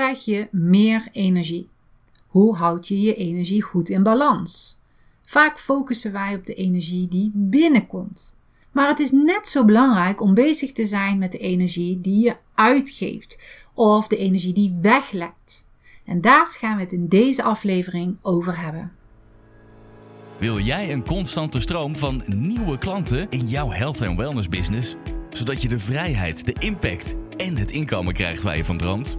krijg je meer energie? Hoe houd je je energie goed in balans? Vaak focussen wij op de energie die binnenkomt. Maar het is net zo belangrijk om bezig te zijn met de energie die je uitgeeft of de energie die weglekt. En daar gaan we het in deze aflevering over hebben. Wil jij een constante stroom van nieuwe klanten in jouw health en wellness business, zodat je de vrijheid, de impact en het inkomen krijgt waar je van droomt?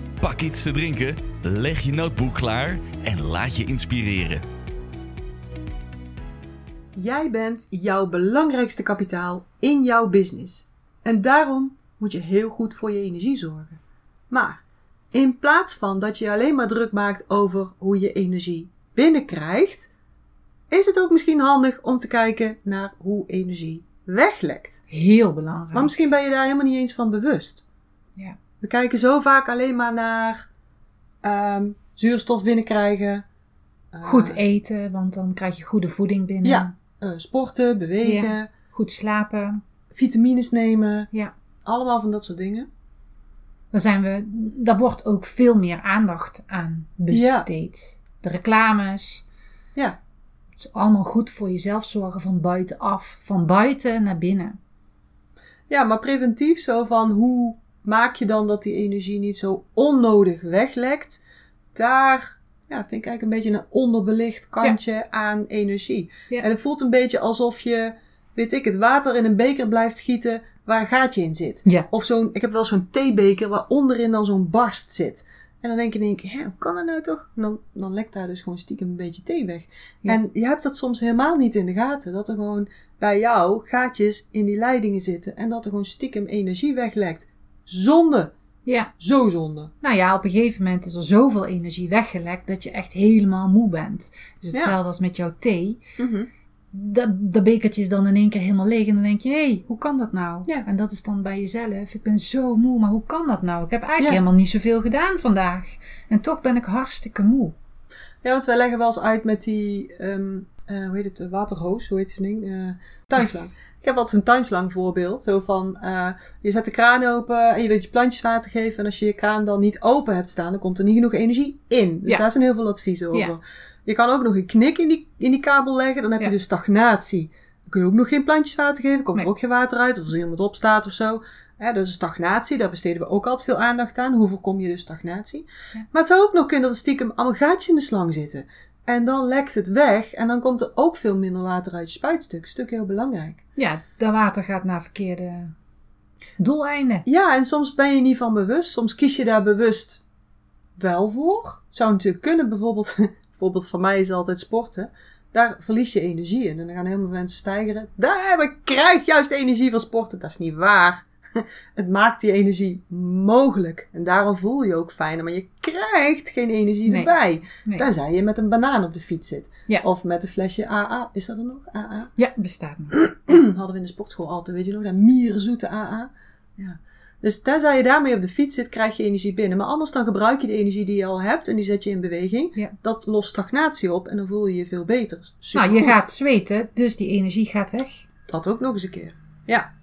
pak iets te drinken, leg je notebook klaar en laat je inspireren. Jij bent jouw belangrijkste kapitaal in jouw business. En daarom moet je heel goed voor je energie zorgen. Maar in plaats van dat je alleen maar druk maakt over hoe je energie binnenkrijgt, is het ook misschien handig om te kijken naar hoe energie weglekt. Heel belangrijk. Maar misschien ben je daar helemaal niet eens van bewust. Ja. We kijken zo vaak alleen maar naar ehm, zuurstof binnenkrijgen. eh, Goed eten, want dan krijg je goede voeding binnen. Ja. eh, sporten, bewegen, Ja. Goed slapen. vitamines nemen. Ja. Allemaal van dat soort dingen. Daar, zijn we, daar wordt ook veel meer aandacht aan besteed. De reclames. Ja. Het is allemaal goed voor jezelf zorgen van buitenaf. Van buiten naar binnen. Ja, maar preventief zo van hoe maak je dan dat die energie niet zo onnodig weglekt? Daar ja, vind ik eigenlijk een beetje een onderbelicht kantje aan energie. Ja. En het voelt een beetje alsof je, weet ik, het water in een beker blijft gieten waar een gaatje in zit. Ja. Of zo'n, ik heb wel zo'n theebeker waar onderin dan zo'n barst zit. En dan denk je keer, hè, hoe kan dat nou toch? En dan, dan lekt daar dus gewoon stiekem een beetje thee weg. En je hebt dat soms helemaal niet in de gaten. Dat er gewoon bij jou gaatjes in die leidingen zitten. En dat er gewoon stiekem energie weglekt. Zonde. Ja. Zo zonde. Nou ja, op een gegeven moment is er zoveel energie weggelekt dat je echt helemaal moe bent. Dus hetzelfde als met jouw thee. Dat, dat bekertje is dan in één keer helemaal leeg. En dan denk je, hé, hey, hoe kan dat nou? Ja. En dat is dan bij jezelf. Ik ben zo moe, maar hoe kan dat nou? Ik heb eigenlijk Ja. helemaal niet zoveel gedaan vandaag. En toch ben ik hartstikke moe. Ja, want wij leggen wel eens uit met die, ehm, eh, hoe heet het, waterhoos, hoe heet zo'n ding? Tuinslang. Ik heb altijd zo'n tuinslang voorbeeld. Zo van, eh, je zet de kraan open en je wilt je plantjes water geven. En als je je kraan dan niet open hebt staan, dan komt er niet genoeg energie in. Dus Ja. daar zijn heel veel adviezen over. Ja. Je kan ook nog een knik in die, in die kabel leggen. Dan heb Ja. je dus stagnatie. Dan kun je ook nog geen plantjes water geven. Komt Nee. er ook geen water uit. Of als er iemand opstaat of zo. Ja, dat is stagnatie. Daar besteden we ook altijd veel aandacht aan. Hoe voorkom je dus stagnatie? Ja. Maar het zou ook nog kunnen dat er stiekem allemaal gaatjes in de slang zitten. En dan lekt het weg. En dan komt er ook veel minder water uit je spuitstuk. Stuk heel belangrijk. Ja, dat water gaat naar verkeerde doeleinden. Ja, en soms ben je niet van bewust. Soms kies je daar bewust wel voor. Het zou natuurlijk kunnen. Bijvoorbeeld, bijvoorbeeld van mij is altijd sporten. Daar verlies je energie in. En dan gaan heel veel mensen stijgeren. Daar heb ik, krijg juist energie van sporten. Dat is niet waar. Het maakt die energie mogelijk. En daarom voel je ook fijner. Maar je krijgt geen energie Nee. erbij. Nee. Tenzij je met een banaan op de fiets zit. Ja. Of met een flesje AA. Is dat er nog? AA? Ja, bestaat niet. hadden we in de sportschool altijd, weet je nog, dat mierenzoete AA. Ja. Dus tenzij je daarmee op de fiets zit, krijg je energie binnen. Maar anders dan gebruik je de energie die je al hebt en die zet je in beweging. Ja. Dat lost stagnatie op en dan voel je je veel beter. Nou, je gaat zweten, dus die energie gaat weg. Dat ook nog eens een keer. Ja.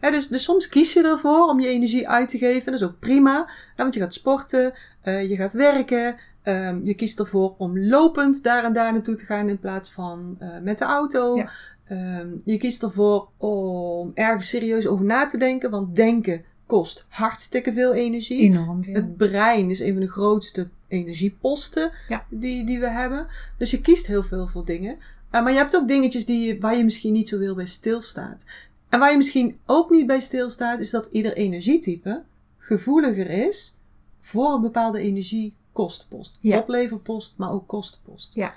Dus, dus soms kies je ervoor om je energie uit te geven. Dat is ook prima. Want je gaat sporten, eh, je gaat werken. ehm, je kiest ervoor om lopend daar en daar naartoe te gaan in plaats van eh, met de auto. Ja. Ehm, je kiest ervoor om ergens serieus over na te denken. Want denken kost hartstikke veel energie. Enorm veel. Het brein is een van de grootste energieposten Ja. die, die we hebben. Dus je kiest heel veel voor dingen. Uh, maar je hebt ook dingetjes die, waar je misschien niet zo heel bij stilstaat. En waar je misschien ook niet bij stilstaat, is dat ieder energietype gevoeliger is voor een bepaalde energiekostenpost. Ja. Opleverpost, maar ook kostenpost. Ja.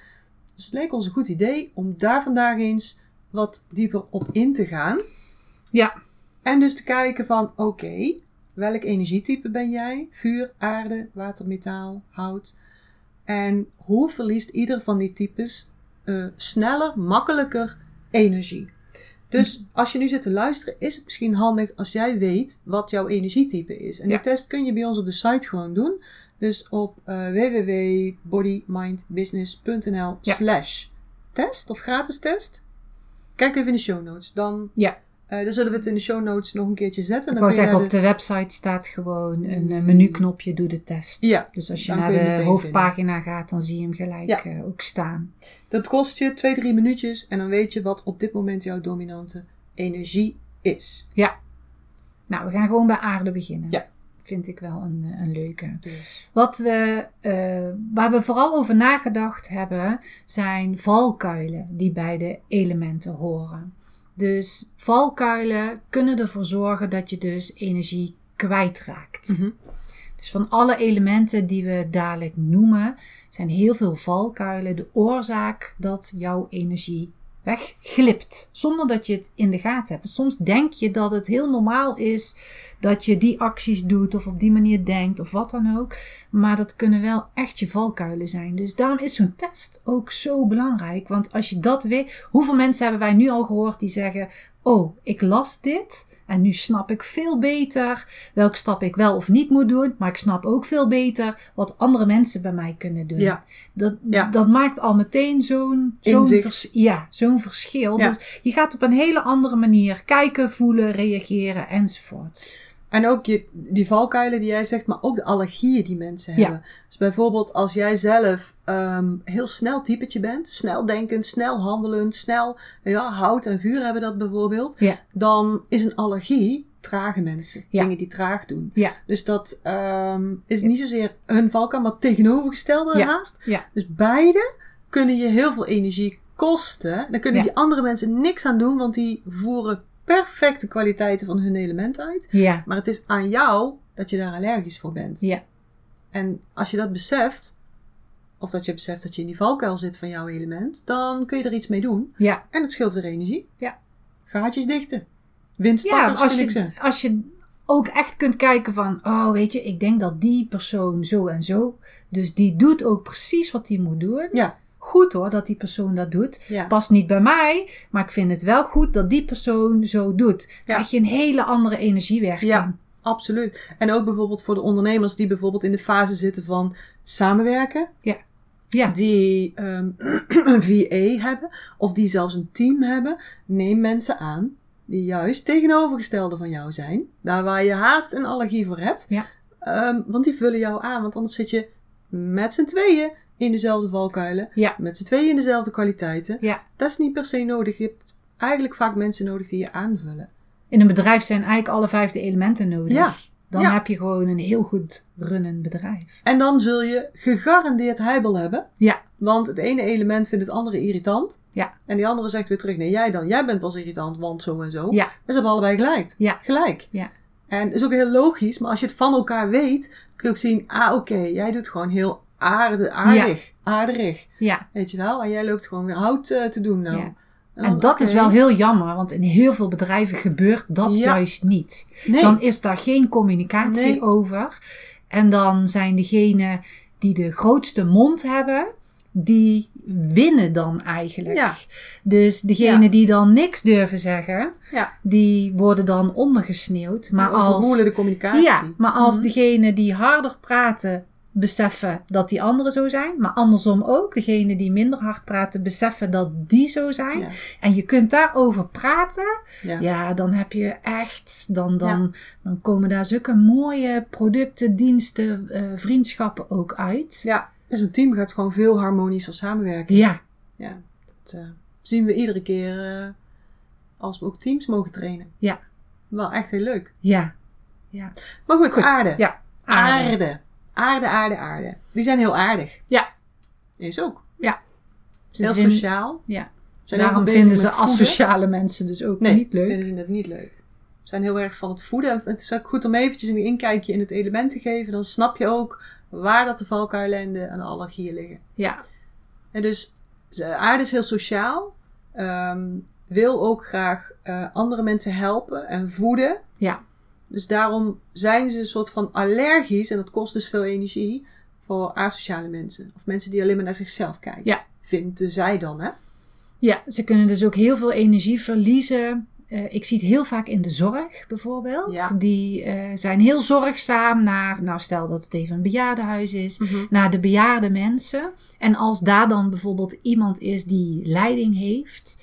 Dus het leek ons een goed idee om daar vandaag eens wat dieper op in te gaan. Ja, En dus te kijken van, oké, welk energietype ben jij? Vuur, aarde, water, metaal, hout. En hoe verliest ieder van die types eh, sneller, makkelijker energie? Dus als je nu zit te luisteren, is het misschien handig als jij weet wat jouw energietype is. En Ja. die test kun je bij ons op de site gewoon doen. Dus op eh www.bodymindbusiness.nl slash test of gratis test. Kijk even in de show notes. Dan, Ja. Eh, dan zullen we het in de show notes nog een keertje zetten. Ik Dan wou zeggen, op de website staat gewoon een eh, menuknopje, doe de test. Ja, Dus als je naar je de hoofdpagina gaat, dan zie je hem gelijk Ja. eh, ook staan. Dat kost je twee, drie minuutjes en dan weet je wat op dit moment jouw dominante energie is. Ja. Nou, we gaan gewoon bij aarde beginnen. Ja. Vind ik wel een, een leuke. Dus. Wat we, waar we vooral over nagedacht hebben, zijn valkuilen die bij de elementen horen. Dus valkuilen kunnen ervoor zorgen dat je dus energie kwijtraakt. Mhm. Dus van alle elementen die we dadelijk noemen, zijn heel veel valkuilen de oorzaak dat jouw energie wegglipt. Zonder dat je het in de gaten hebt. Soms denk je dat het heel normaal is dat je die acties doet of op die manier denkt of wat dan ook. Maar dat kunnen wel echt je valkuilen zijn. Dus daarom is zo'n test ook zo belangrijk. Want als je dat weet, hoeveel mensen hebben wij nu al gehoord die zeggen: Oh, ik las dit. En nu snap ik veel beter welke stap ik wel of niet moet doen. Maar ik snap ook veel beter wat andere mensen bij mij kunnen doen. Ja. Dat, Ja. dat maakt al meteen zo'n zo'n vers- ja, zo'n verschil. Dus je gaat op een hele andere manier kijken, voelen, reageren enzovoorts. En ook je, die valkuilen die jij zegt, maar ook de allergieën die mensen Ja. hebben. Dus bijvoorbeeld als jij zelf ehm, heel snel typetje bent, snel denkend, snel handelend, snel, ja, hout en vuur hebben dat bijvoorbeeld. Ja. Dan is een allergie trage mensen. Ja. Dingen die traag doen. Ja. Dus dat ehm, is niet zozeer hun valkuil, maar tegenovergestelde Ja. haast. Ja. Dus beide kunnen je heel veel energie kosten. Dan kunnen Ja. die andere mensen niks aan doen, want die voeren perfecte kwaliteiten van hun element uit. Ja. Maar het is aan jou dat je daar allergisch voor bent. Ja. En als je dat beseft, of dat je beseft dat je in die valkuil zit van jouw element, dan kun je er iets mee doen. Ja. En het scheelt weer energie. Ja. Gaatjes dichten. Ja, Winstpakkers als vind ik je, ze. als je ook echt kunt kijken van, oh weet je, ik denk dat die persoon zo en zo. Dus die doet ook precies wat die moet doen. Ja, Goed hoor, dat die persoon dat doet. ja. Past niet bij mij, maar ik vind het wel goed dat die persoon zo doet. Krijg je een hele andere energiewerking. Ja. Absoluut. En ook bijvoorbeeld voor de ondernemers die bijvoorbeeld in de fase zitten van samenwerken. Ja. Die ehm, een VA hebben. Of die zelfs een team hebben. Neem mensen aan die juist tegenovergestelde van jou zijn. Daar waar je haast een allergie voor hebt. Ja. Ehm, want die vullen jou aan. Want anders zit je met z'n tweeën in dezelfde valkuilen. Ja. Met z'n tweeën in dezelfde kwaliteiten. Ja. Dat is niet per se nodig. Je hebt eigenlijk vaak mensen nodig die je aanvullen. In een bedrijf zijn eigenlijk alle vijfde elementen nodig. Ja. Dan Ja. heb je gewoon een heel goed runnend bedrijf. En dan zul je gegarandeerd heibel hebben. Ja. Want het ene element vindt het andere irritant. Ja. En die andere zegt weer terug, nee jij dan. Jij bent pas irritant, want zo en zo. Ja. Dus ze hebben allebei gelijk. Ja. Gelijk. Ja. En dat is ook heel logisch. Maar als je het van elkaar weet, kun je ook zien, ah oké, jij doet gewoon heel aardig, aardig, aardig. Ja. Weet je wel? En jij loopt gewoon weer hout eh, te doen nou. Ja. dan, En dat is wel heel jammer, want in heel veel bedrijven gebeurt dat Ja. juist niet. Nee. Dan is daar geen communicatie Nee. over. En dan zijn degenen die de grootste mond hebben, die winnen dan eigenlijk. Ja. Dus degenen Ja. die dan niks durven zeggen, Ja. die worden dan ondergesneeuwd. Maar als, de communicatie. ja, maar als Mhm. degenen die harder praten beseffen dat die anderen zo zijn, maar andersom ook, degenen die minder hard praten beseffen dat die zo zijn, Ja. en je kunt daarover praten, Ja. ja, dan heb je echt, dan, dan, dan komen daar zulke mooie producten, diensten, eh, vriendschappen ook uit. Ja. En zo'n team gaat gewoon veel harmonischer samenwerken. Ja, Ja, dat eh, zien we iedere keer eh, als we ook teams mogen trainen. Ja. Wel echt heel leuk. ja. Maar goed, Goed. aarde. Ja, aarde. aarde. Aarde, aarde, aarde. Die zijn heel aardig. Ja. Is ook. Ze Heel sociaal. Ja. Zijn Daarom vinden ze asociale mensen dus ook Nee, niet leuk. vinden ze het niet leuk. Ze zijn heel erg van het voeden. En het is ook goed om eventjes een inkijkje in het element te geven. Dan snap je ook waar dat de valkuilen en de, allergieën liggen. Ja, En dus aarde is heel sociaal. ehm, wil ook graag eh, andere mensen helpen en voeden. ja, Dus daarom zijn ze een soort van allergisch, en dat kost dus veel energie, voor asociale mensen. Of mensen die alleen maar naar zichzelf kijken. Ja. Vinden zij dan, hè? Ja, ze kunnen dus ook heel veel energie verliezen. Eh, ik zie het heel vaak in de zorg bijvoorbeeld. Ja. Die eh, zijn heel zorgzaam naar, nou stel dat het even een bejaardenhuis is, Mhm. naar de bejaarde mensen. En als daar dan bijvoorbeeld iemand is die leiding heeft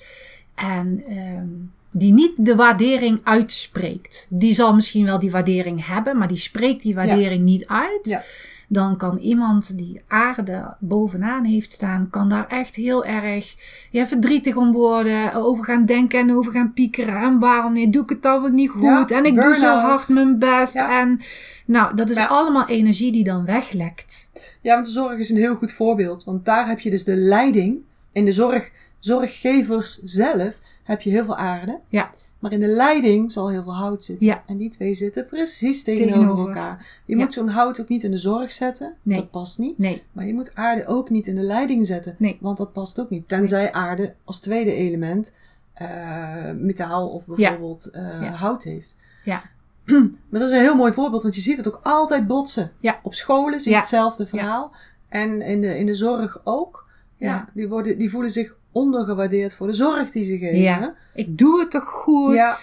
en ehm, die niet de waardering uitspreekt. Die zal misschien wel die waardering hebben, maar die spreekt die waardering niet uit. Ja. Dan kan iemand die aarde bovenaan heeft staan, kan daar echt heel erg ja, verdrietig om worden, over gaan denken en over gaan piekeren. En waarom nee, doe ik het dan wel niet goed? Ja, en ik doe zo hard mijn best. En nou, dat is allemaal energie die dan weglekt. Ja, want de zorg is een heel goed voorbeeld. Want daar heb je dus de leiding. In de zorg, zorggevers zelf heb je heel veel aarde. Ja. Maar in de leiding zal heel veel hout zitten. Ja. En die twee zitten precies tegenover, Tegenover. elkaar. Je Ja. moet zo'n hout ook niet in de zorg zetten. Nee. Dat past niet. Nee, Maar je moet aarde ook niet in de leiding zetten. Nee. Want dat past ook niet. Tenzij aarde als tweede element eh, metaal of bijvoorbeeld eh, hout heeft. ja. Maar dat is een heel mooi voorbeeld, want je ziet het ook altijd botsen. Ja. Op scholen zie je hetzelfde verhaal. En in de, in de zorg ook. Ja. Die, worden, die voelen zich ondergewaardeerd voor de zorg die ze geven. Ja. Ik doe het toch goed? Ja.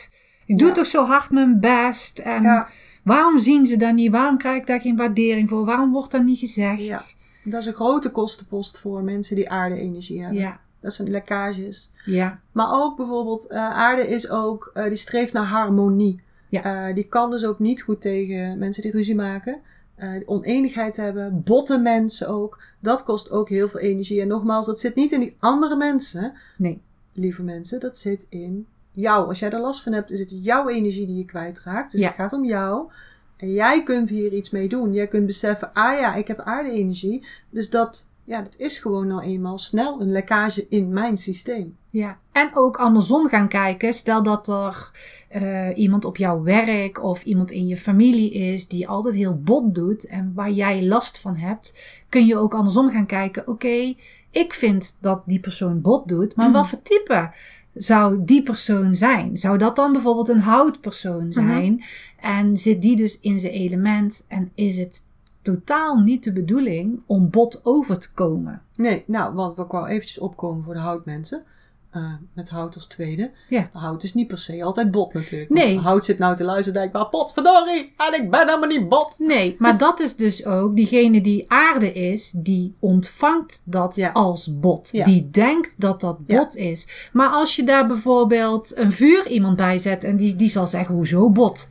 Ik doe Ja. toch zo hard mijn best? En waarom zien ze dat niet? Waarom krijg ik daar geen waardering voor? Waarom wordt dat niet gezegd? Dat is een grote kostenpost voor mensen die aarde-energie hebben. ja. Dat zijn lekkages. ja. Maar ook bijvoorbeeld, eh, aarde is ook, eh, die streeft naar harmonie. Ja. Eh, die kan dus ook niet goed tegen mensen die ruzie maken. Eh, oneenigheid hebben, botte mensen ook. Dat kost ook heel veel energie. En nogmaals, dat zit niet in die andere mensen, Nee. lieve mensen. Dat zit in jou. Als jij er last van hebt, is het jouw energie die je kwijtraakt. Dus Ja. het gaat om jou. En jij kunt hier iets mee doen. Jij kunt beseffen, ah ja, ik heb aarde-energie. Dus dat, ja, dat is gewoon nou eenmaal snel een lekkage in mijn systeem. Ja, en ook andersom gaan kijken. Stel dat er eh, iemand op jouw werk of iemand in je familie is die altijd heel bot doet en waar jij last van hebt, kun je ook andersom gaan kijken. Oké, ik vind dat die persoon bot doet, maar wat voor type zou die persoon zijn? Zou dat dan bijvoorbeeld een houtpersoon zijn? En zit die dus in zijn element en is het totaal niet de bedoeling om bot over te komen? Nee, nou, want ik wou eventjes opkomen voor de houtmensen. Eh, met hout als tweede. Ja. Hout is niet per se altijd bot natuurlijk. Nee. Hout zit nou te luisteren en denkt, maar potverdorie, en ik ben helemaal niet bot. Nee, maar dat is dus ook diegene die aarde is, die ontvangt dat Ja. als bot. Ja. Die denkt dat dat bot is. Maar als je daar bijvoorbeeld een vuur iemand bij zet en die, die zal zeggen, hoezo bot?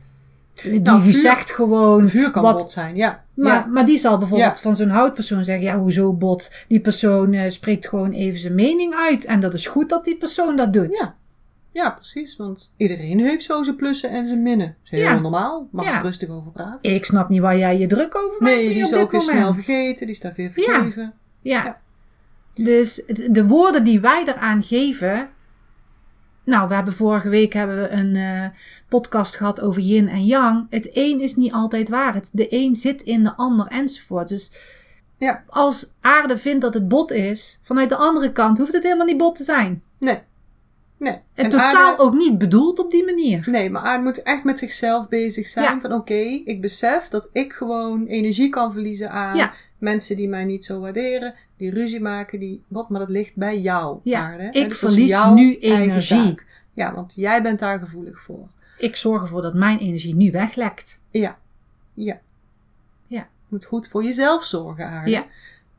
Die, Nou, die vuur- zegt gewoon Vuur kan wat. bot zijn, ja. Maar, ja. maar die zal bijvoorbeeld Ja. van zo'n houtpersoon zeggen, ja, hoezo bot? Die persoon eh, spreekt gewoon even zijn mening uit. En dat is goed dat die persoon dat doet. Ja. Ja, precies. Want iedereen heeft zo zijn plussen en zijn minnen. Dat is heel Ja. normaal. Mag Ja. ik rustig over praten. Ik snap niet waar jij je druk over maakt. Nee, die is ook weer snel vergeten. Die staat weer vergeven. Ja. Ja. Dus de woorden die wij eraan geven. Nou, we hebben vorige week hebben we een eh, podcast gehad over yin en yang. Het een is niet altijd waar. Het, de een zit in de ander enzovoort. Dus Ja. als aarde vindt dat het bot is, vanuit de andere kant hoeft het helemaal niet bot te zijn. Nee. Nee. En, En totaal aarde- ook niet bedoeld op die manier. Nee, maar aarde moet echt met zichzelf bezig zijn. Ja. Van oké, ik besef dat ik gewoon energie kan verliezen aan Ja. mensen die mij niet zo waarderen. Die ruzie maken, die wat, maar dat ligt bij jou, Ja, hè? ik Dus verlies jouw nu energie. Ja, want jij bent daar gevoelig voor. Ik zorg ervoor dat mijn energie nu weglekt. Ja. Ja. Ja. Je moet goed voor jezelf zorgen, aarde. Ja.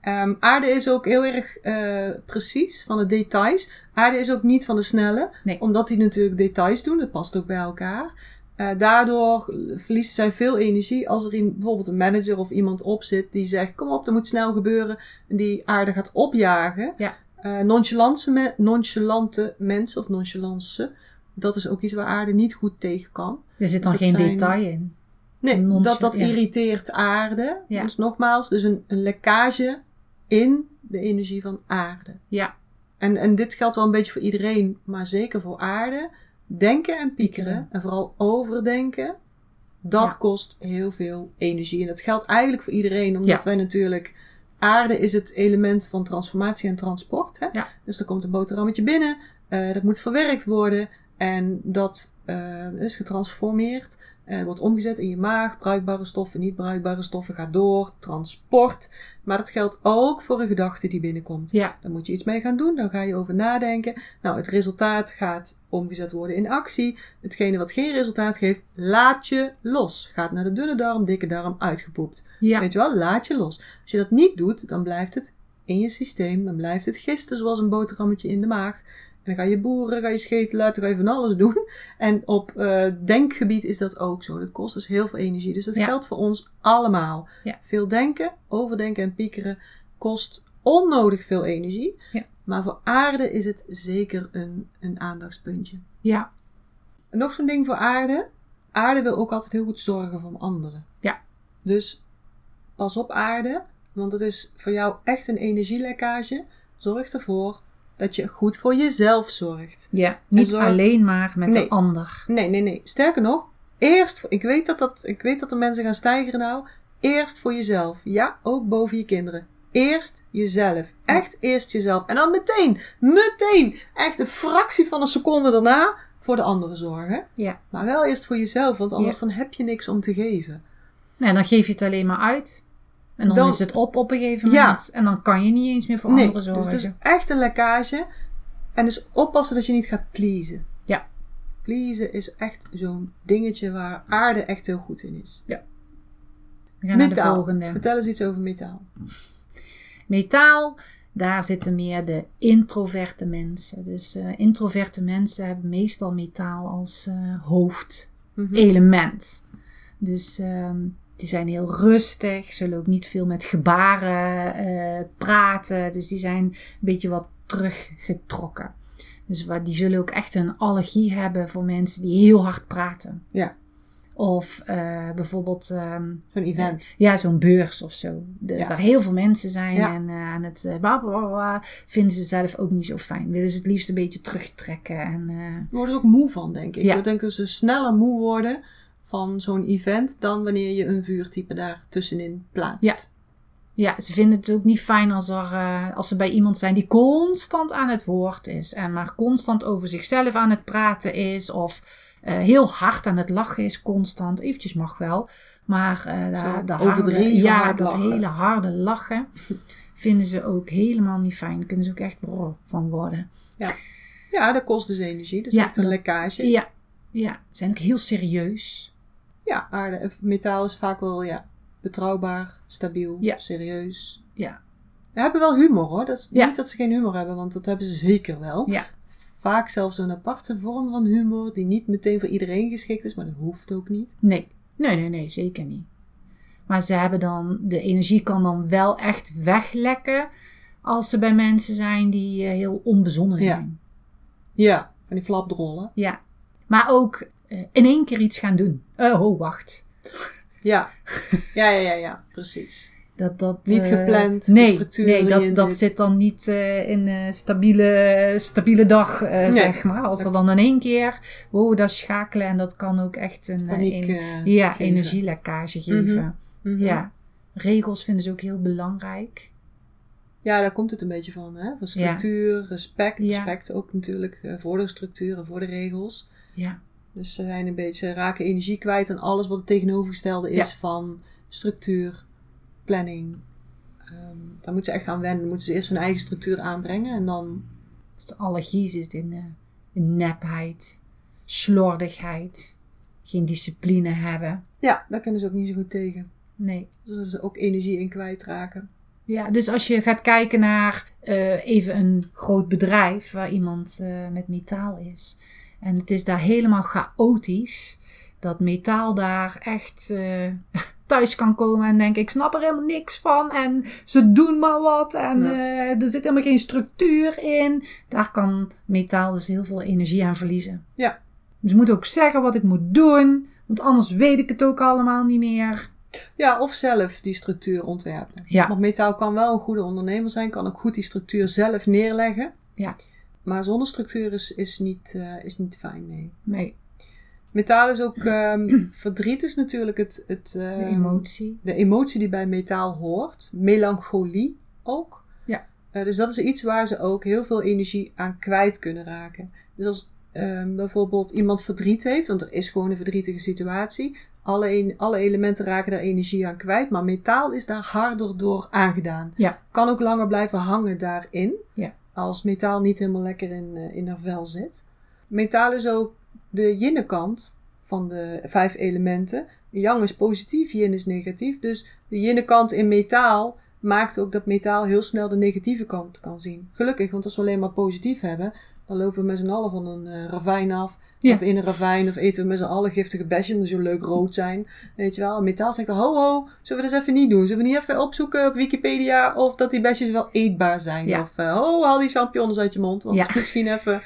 Ehm, aarde is ook heel erg eh, precies van de details. Aarde is ook niet van de snelle, Nee. omdat die natuurlijk details doen. Dat past ook bij elkaar. Eh, daardoor verliezen zij veel energie als er in, bijvoorbeeld een manager of iemand op zit die zegt: Kom op, dat moet snel gebeuren. En die aarde gaat opjagen. Ja. Eh, nonchalante, me- nonchalante mensen of nonchalance, dat is ook iets waar aarde niet goed tegen kan. Er zit dan Dat geen zijn- detail in. Nee, dat, dat ja. irriteert aarde. Ja. Dus nogmaals, dus een, een lekkage in de energie van aarde. Ja. En, en dit geldt wel een beetje voor iedereen, maar zeker voor aarde. Denken en piekeren, en vooral overdenken, dat Ja. kost heel veel energie. En dat geldt eigenlijk voor iedereen, omdat Ja. wij natuurlijk... Aarde is het element van transformatie en transport. Hè? Ja. Dus er komt een boterhammetje binnen, eh, dat moet verwerkt worden en dat eh, is getransformeerd. En wordt omgezet in je maag. Bruikbare stoffen, niet bruikbare stoffen gaat door. Transport. Maar dat geldt ook voor een gedachte die binnenkomt. Ja. Dan moet je iets mee gaan doen. Dan ga je over nadenken. Nou, het resultaat gaat omgezet worden in actie. Hetgene wat geen resultaat geeft, laat je los. Gaat naar de dunne darm, dikke darm, uitgepoept. Ja. Weet je wel, laat je los. Als je dat niet doet, dan blijft het in je systeem. Dan blijft het gisten zoals een boterhammetje in de maag. En dan ga je boeren, ga je scheten laten, ga je van alles doen. En op eh, denkgebied is dat ook zo. Dat kost dus heel veel energie. Dus dat Ja. geldt voor ons allemaal. Ja. Veel denken, overdenken en piekeren kost onnodig veel energie. Ja. Maar voor aarde is het zeker een, een aandachtspuntje. Ja. Nog zo'n ding voor aarde. Aarde wil ook altijd heel goed zorgen voor anderen. Ja. Dus pas op aarde, want het is voor jou echt een energielekkage. Zorg ervoor dat je goed voor jezelf zorgt. Ja. Niet alleen maar met Nee. de ander. Nee, nee, nee. Sterker nog, eerst, ik weet dat, dat, ik weet dat er mensen gaan stijgeren nou. Eerst voor jezelf. Ja, ook boven je kinderen. Eerst jezelf. Echt eerst jezelf. En dan meteen, meteen, echt een fractie van een seconde daarna voor de anderen zorgen. Ja. Maar wel eerst voor jezelf, want anders dan heb je niks om te geven. Nee, dan geef je het alleen maar uit. En dan, Dan- is het op op een gegeven Ja. moment. En dan kan je niet eens meer voor nee, anderen dus zorgen. het is echt een lekkage. En dus oppassen dat je niet gaat pleasen. Ja. Pleasen is echt zo'n dingetje waar aarde echt heel goed in is. We gaan naar de volgende. Vertel eens iets over metaal. Metaal, daar zitten meer de introverte mensen. Dus eh, introverte mensen hebben meestal metaal als eh, hoofdelement. Dus ehm, die zijn heel rustig, zullen ook niet veel met gebaren eh, praten. Dus die zijn een beetje wat teruggetrokken. Dus waar, die zullen ook echt een allergie hebben voor mensen die heel hard praten. Ja. Of eh, bijvoorbeeld ehm, Zo'n event. ja, zo'n beurs of zo. De, Ja. Waar heel veel mensen zijn Ja. en eh, aan het eh, bla, bla, bla, bla, vinden ze zelf ook niet zo fijn. Willen ze het liefst een beetje terugtrekken. En, eh, worden er ook moe van, denk ik. Ja. Ik denk dat ze sneller moe worden van zo'n event dan wanneer je een vuurtype daar tussenin plaatst. ja, ze vinden het ook niet fijn als, er, eh, als ze bij iemand zijn die constant aan het woord is. En maar constant over zichzelf aan het praten is. Of eh, heel hard aan het lachen is constant. Eventjes mag wel. Maar eh Zo de harde, ja, dat lachen. hele harde lachen vinden ze ook helemaal niet fijn. Daar kunnen ze ook echt brrr van worden. Ja, dat kost dus energie. Dat is Ja, echt een dat- lekkage. Ja, ja. Ze zijn ook heel serieus. Ja, aarde, metaal is vaak wel ja, betrouwbaar, stabiel, Ja. serieus. Ja. Ze hebben wel humor hoor. Dat is Ja. niet dat ze geen humor hebben, want dat hebben ze zeker wel. Ja. Vaak zelfs een aparte vorm van humor die niet meteen voor iedereen geschikt is, maar dat hoeft ook niet. Nee, nee, nee, nee, zeker niet. Maar ze hebben dan, de energie kan dan wel echt weglekken als ze bij mensen zijn die eh, heel onbezonnen Ja. zijn. Ja, van die flapdrollen. Ja. Maar ook eh, in één keer iets gaan doen. Oh, oh, wacht. Ja. ja, ja, ja, ja, precies. Dat, dat, Niet eh, gepland, de nee, structuur nee dat, erin dat zit. zit dan niet in een stabiele, stabiele dag, zeg maar. Als er dan in één keer, wow, dat schakelen en dat kan ook echt een, Paniek. een- ja, geven. energielekkage geven. Mhm. Ja. Regels vinden ze ook heel belangrijk. Ja, daar komt het een beetje van. Hè? Van structuur, respect. Ja. Respect ook natuurlijk voor de structuur en voor de regels. Ja. Dus ze zijn een beetje, raken energie kwijt aan alles wat het tegenovergestelde is van structuur, planning. Ehm, daar moeten ze echt aan wennen. Dan moeten ze eerst hun eigen structuur aanbrengen en dan... Dus de allergie zit in, eh, in nepheid, slordigheid, geen discipline hebben. Ja, daar kunnen ze ook niet zo goed tegen. Nee. Zullen ze ook energie in kwijtraken. Ja, dus als je gaat kijken naar eh, even een groot bedrijf waar iemand eh, met metaal is. En het is daar helemaal chaotisch. Dat metaal daar echt eh, thuis kan komen en denken: ik snap er helemaal niks van. En ze doen maar wat. En Ja. eh, er zit helemaal geen structuur in. Daar kan metaal dus heel veel energie aan verliezen. Ja. Dus ik moet ook zeggen wat ik moet doen. Want anders weet ik het ook allemaal niet meer. Ja, of zelf die structuur ontwerpen. Ja. Want metaal kan wel een goede ondernemer zijn, kan ook goed die structuur zelf neerleggen. Ja. Maar zonder structuur is, is, niet, eh, is niet fijn, nee. Nee, Metaal is ook, ehm, verdriet is natuurlijk het, het, de ehm, emotie. de emotie die bij metaal hoort. Melancholie ook. Ja. Eh, dus dat is iets waar ze ook heel veel energie aan kwijt kunnen raken. Dus als ehm, bijvoorbeeld iemand verdriet heeft, want er is gewoon een verdrietige situatie. Alle, een- alle elementen raken daar energie aan kwijt, maar metaal is daar harder door aangedaan. Ja. Kan ook langer blijven hangen daarin. Ja. Als metaal niet helemaal lekker in, eh, in haar vel zit. Metaal is ook de yin-kant van de vijf elementen. Yang is positief, yin is negatief. Dus de yin-kant in metaal maakt ook dat metaal heel snel de negatieve kant kan zien. Gelukkig, want als we alleen maar positief hebben, dan lopen we met z'n allen van een eh, ravijn af. Ja. Of in een ravijn, of eten we met z'n allen giftige besjes, omdat ze zo leuk rood zijn. Weet je wel, En metaal zegt dan, ho ho, zullen we dat eens even niet doen? Zullen we niet even opzoeken op Wikipedia of dat die besjes wel eetbaar zijn? Ja. Of, eh, ho, haal die champignons uit je mond, want Ja. misschien even...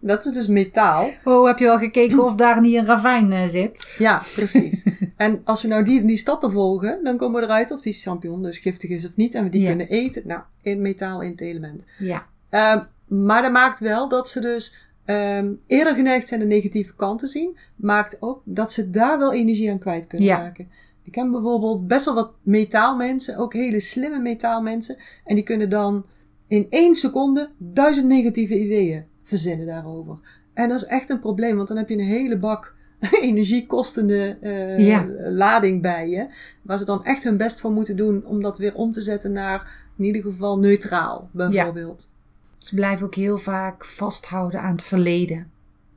Dat is dus metaal. Oh, heb je wel gekeken of daar niet een ravijn eh, zit? Ja, precies. en als we nou die, die stappen volgen, dan komen we eruit of die champignon dus giftig is of niet. En we die kunnen eten. Nou, in metaal in het element. Ja. Ehm, maar dat maakt wel dat ze dus ehm, eerder geneigd zijn de negatieve kant te zien. Maakt ook dat ze daar wel energie aan kwijt kunnen Ja. raken. Ik ken bijvoorbeeld best wel wat metaalmensen, ook hele slimme metaalmensen. En die kunnen dan in één seconde duizend negatieve ideeën verzinnen daarover. En dat is echt een probleem, want dan heb je een hele bak energiekostende Ja. lading bij je. Waar ze dan echt hun best voor moeten doen om dat weer om te zetten naar in ieder geval neutraal, bijvoorbeeld. Ze blijven ook heel vaak vasthouden aan het verleden.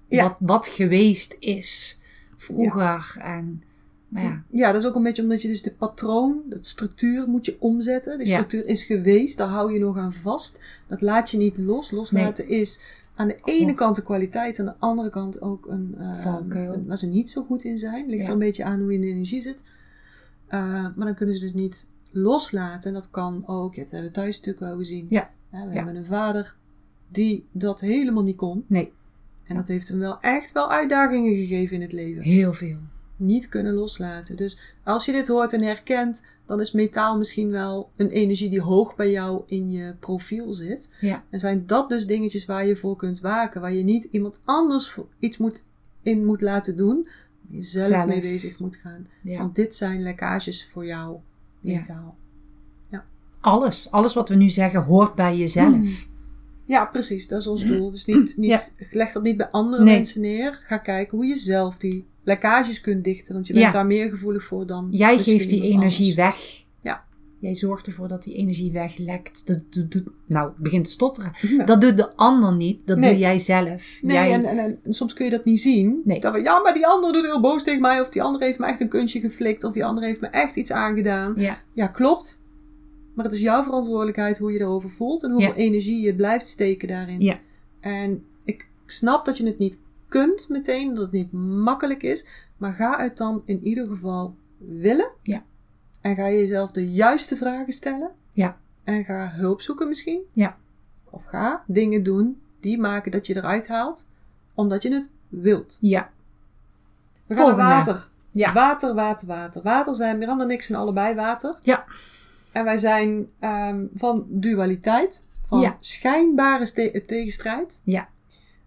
Ja. Wat, wat geweest is. Vroeger. En, maar ja. Ja, dat is ook een beetje omdat je dus de patroon, de structuur moet je omzetten. De Ja. structuur is geweest, daar hou je nog aan vast. Dat laat je niet los. Loslaten is aan de ene Oh. kant de kwaliteit, aan de andere kant ook een, een- waar ze niet zo goed in zijn. Ligt Ja. er een beetje aan hoe je in de energie zit. Eh, maar dan kunnen ze dus niet loslaten. En dat kan ook, ja, dat hebben we thuis natuurlijk wel gezien. Ja. We Ja. hebben een vader die dat helemaal niet kon. Nee, En dat heeft hem wel echt wel uitdagingen gegeven in het leven heel veel. niet kunnen loslaten. Dus als je dit hoort en herkent, dan is metaal misschien wel een energie die hoog bij jou in je profiel zit. Ja. En zijn dat dus dingetjes waar je voor kunt waken, waar je niet iemand anders voor iets moet, in moet laten doen, waar je zelf, mee bezig moet gaan. Ja. Want dit zijn lekkages voor jou, Ja. Alles, alles wat we nu zeggen hoort bij jezelf. Hmm. Ja, precies. Dat is ons doel. Dus niet, niet, leg dat niet bij andere Nee. mensen neer. Ga kijken hoe je zelf die lekkages kunt dichten. Want je bent Ja. daar meer gevoelig voor dan Jij geeft die energie anders. weg. Ja. Jij zorgt ervoor dat die energie weglekt. Dat, dat- nou, begint te stotteren. Ja. Dat doet de ander niet. Dat Nee. doe jij zelf. Nee, jij, en, en, en soms kun je dat niet zien. Nee. Dat we, ja, maar die andere doet heel boos tegen mij. Of die andere heeft me echt een kunstje geflikt. Of die andere heeft me echt iets aangedaan. ja, Ja, klopt. Maar het is jouw verantwoordelijkheid hoe je erover voelt. En hoeveel Ja. energie je blijft steken daarin. Ja. En ik snap dat je het niet kunt meteen. Dat het niet makkelijk is. Maar ga het dan in ieder geval willen. Ja. En ga jezelf de juiste vragen stellen. Ja. En ga hulp zoeken misschien. Ja. Of ga dingen doen die maken dat je eruit haalt. Omdat je het wilt. ja, We gaan naar Volgende. water. Ja. Water, water, water. Water zijn Miranda en ik zijn allebei water. Ja. En wij zijn ehm, van dualiteit. Van Ja. schijnbare tegenstrijd. Ja.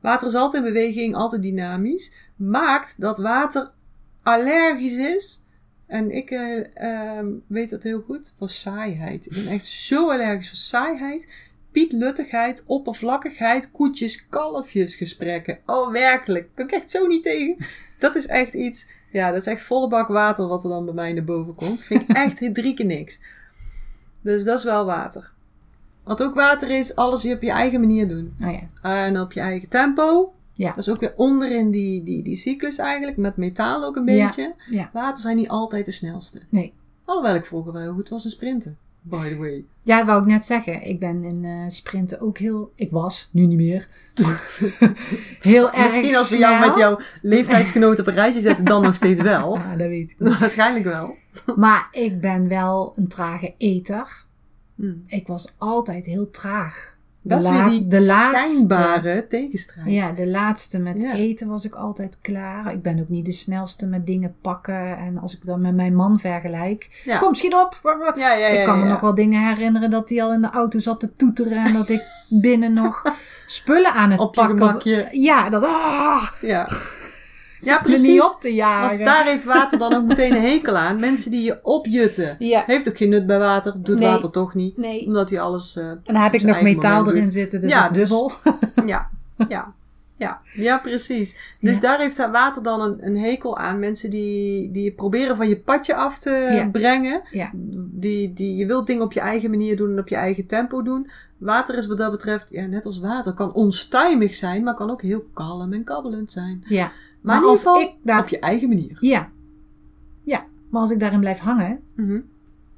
Water is altijd in beweging, altijd dynamisch. Maakt dat water allergisch is. En ik eh, ehm, weet dat heel goed. Voor saaiheid. Ik ben echt zo allergisch voor saaiheid. Pietluttigheid, oppervlakkigheid, koetjes, kalfjes gesprekken. Oh, werkelijk. Kan ik echt zo niet tegen. Dat is echt iets. Ja, dat is echt volle bak water wat er dan bij mij naar boven komt. Vind ik echt drie keer niks. Dus dat is wel water. Wat ook water is, alles je op je eigen manier doen. oh ja. En op je eigen tempo. Ja. Dat is ook weer onderin die, die, die cyclus eigenlijk. Met metaal ook een Ja. beetje. Ja. Water zijn niet altijd de snelste. Nee. Alhoewel ik vroeger wel heel goed was in sprinten. By the way. Ja, dat wou ik net zeggen. Ik ben in eh, sprinten ook heel... Ik was, nu niet meer. heel erg Misschien als we jou met jouw leeftijdsgenoten op een rijtje zetten, dan nog steeds wel. Ah, dat weet ik niet. Waarschijnlijk wel. Maar ik ben wel een trage eter. Hmm. Ik was altijd heel traag. Dat is weer die de laatste- schijnbare tegenstrijd. Ja, de laatste met Ja. eten was ik altijd klaar. Ik ben ook niet de snelste met dingen pakken. En als ik dan met mijn man vergelijk. Ja. Kom, schiet op! Ja, ik kan me nog wel dingen herinneren dat hij al in de auto zat te toeteren. En dat ik binnen nog spullen aan het Op pakken. Ja, dat... Ah, Ja. Ja, precies. niet op te jagen. Want daar heeft water dan ook meteen een hekel aan. Mensen die je opjutten. Ja. Heeft ook geen nut bij water. Doet Nee. water toch niet. Nee. Omdat hij alles... eh, En dan heb ik nog metaal erin doet. zitten, dus Ja, dat is dus- dubbel. Ja, ja. Ja, ja precies. Dus Ja. daar heeft dat water dan een, een hekel aan. Mensen die, die proberen van je padje af te Ja. brengen. Ja. Die, die, je wilt dingen op je eigen manier doen en op je eigen tempo doen. Water is wat dat betreft, ja, net als water, kan onstuimig zijn, maar kan ook heel kalm en kabbelend zijn. Ja. Maar, als ik daar- op je eigen manier. Ja. Ja. Maar als ik daarin blijf hangen, Mhm.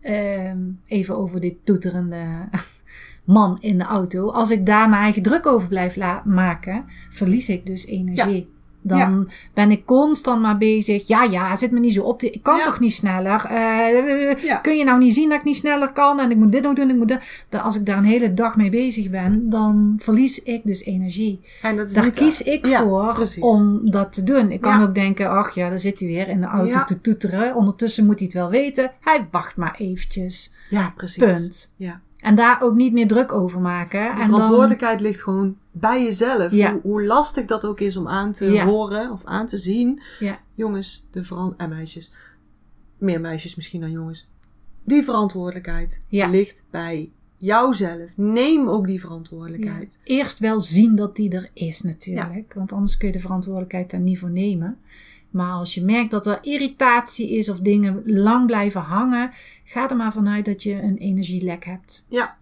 ehm, even over dit toeterende man in de auto. Als ik daar mijn eigen druk over blijf maken, verlies ik dus energie. Dan ben ik constant maar bezig. Ja, ja, zit me niet zo op. te- Ik kan Ja. toch niet sneller? Eh, Ja. Kun je nou niet zien dat ik niet sneller kan? En ik moet dit nog doen. Ik moet dat. Dan Als ik daar een hele dag mee bezig ben, dan verlies ik dus energie. En dat is Daar kies ik voor precies. om dat te doen. Ik kan ook denken, ach ja, daar zit hij weer in de auto te toeteren. Ondertussen moet hij het wel weten. Hij wacht maar eventjes. Ja, precies. Punt. Ja. En daar ook niet meer druk over maken. De en dan, verantwoordelijkheid ligt gewoon bij jezelf. Ja. Hoe, hoe lastig dat ook is om aan te Ja. horen of aan te zien. Ja. Jongens, de veran en meisjes. Meer meisjes misschien dan jongens. Die verantwoordelijkheid ligt bij jouzelf. Neem ook die verantwoordelijkheid. Eerst wel zien dat die er is natuurlijk. Want anders kun je de verantwoordelijkheid daar niet voor nemen. Maar als je merkt dat er irritatie is of dingen lang blijven hangen, ga er maar vanuit dat je een energielek hebt. Ja.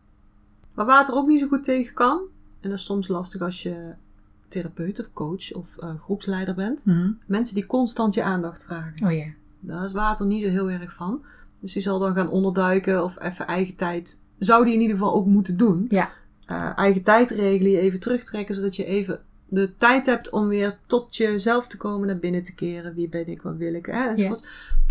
Waar water ook niet zo goed tegen kan. En dat is soms lastig als je therapeut of coach of eh, groepsleider bent. Mensen die constant je aandacht vragen. Oh ja. Daar is water niet zo heel erg van. Dus die zal dan gaan onderduiken of even eigen tijd. Zou die in ieder geval ook moeten doen. Ja. Eh, eigen tijd regelen, je even terugtrekken, zodat je even de tijd hebt om weer tot jezelf te komen, naar binnen te keren. Wie ben ik, wat wil ik, hè, enzovoorts.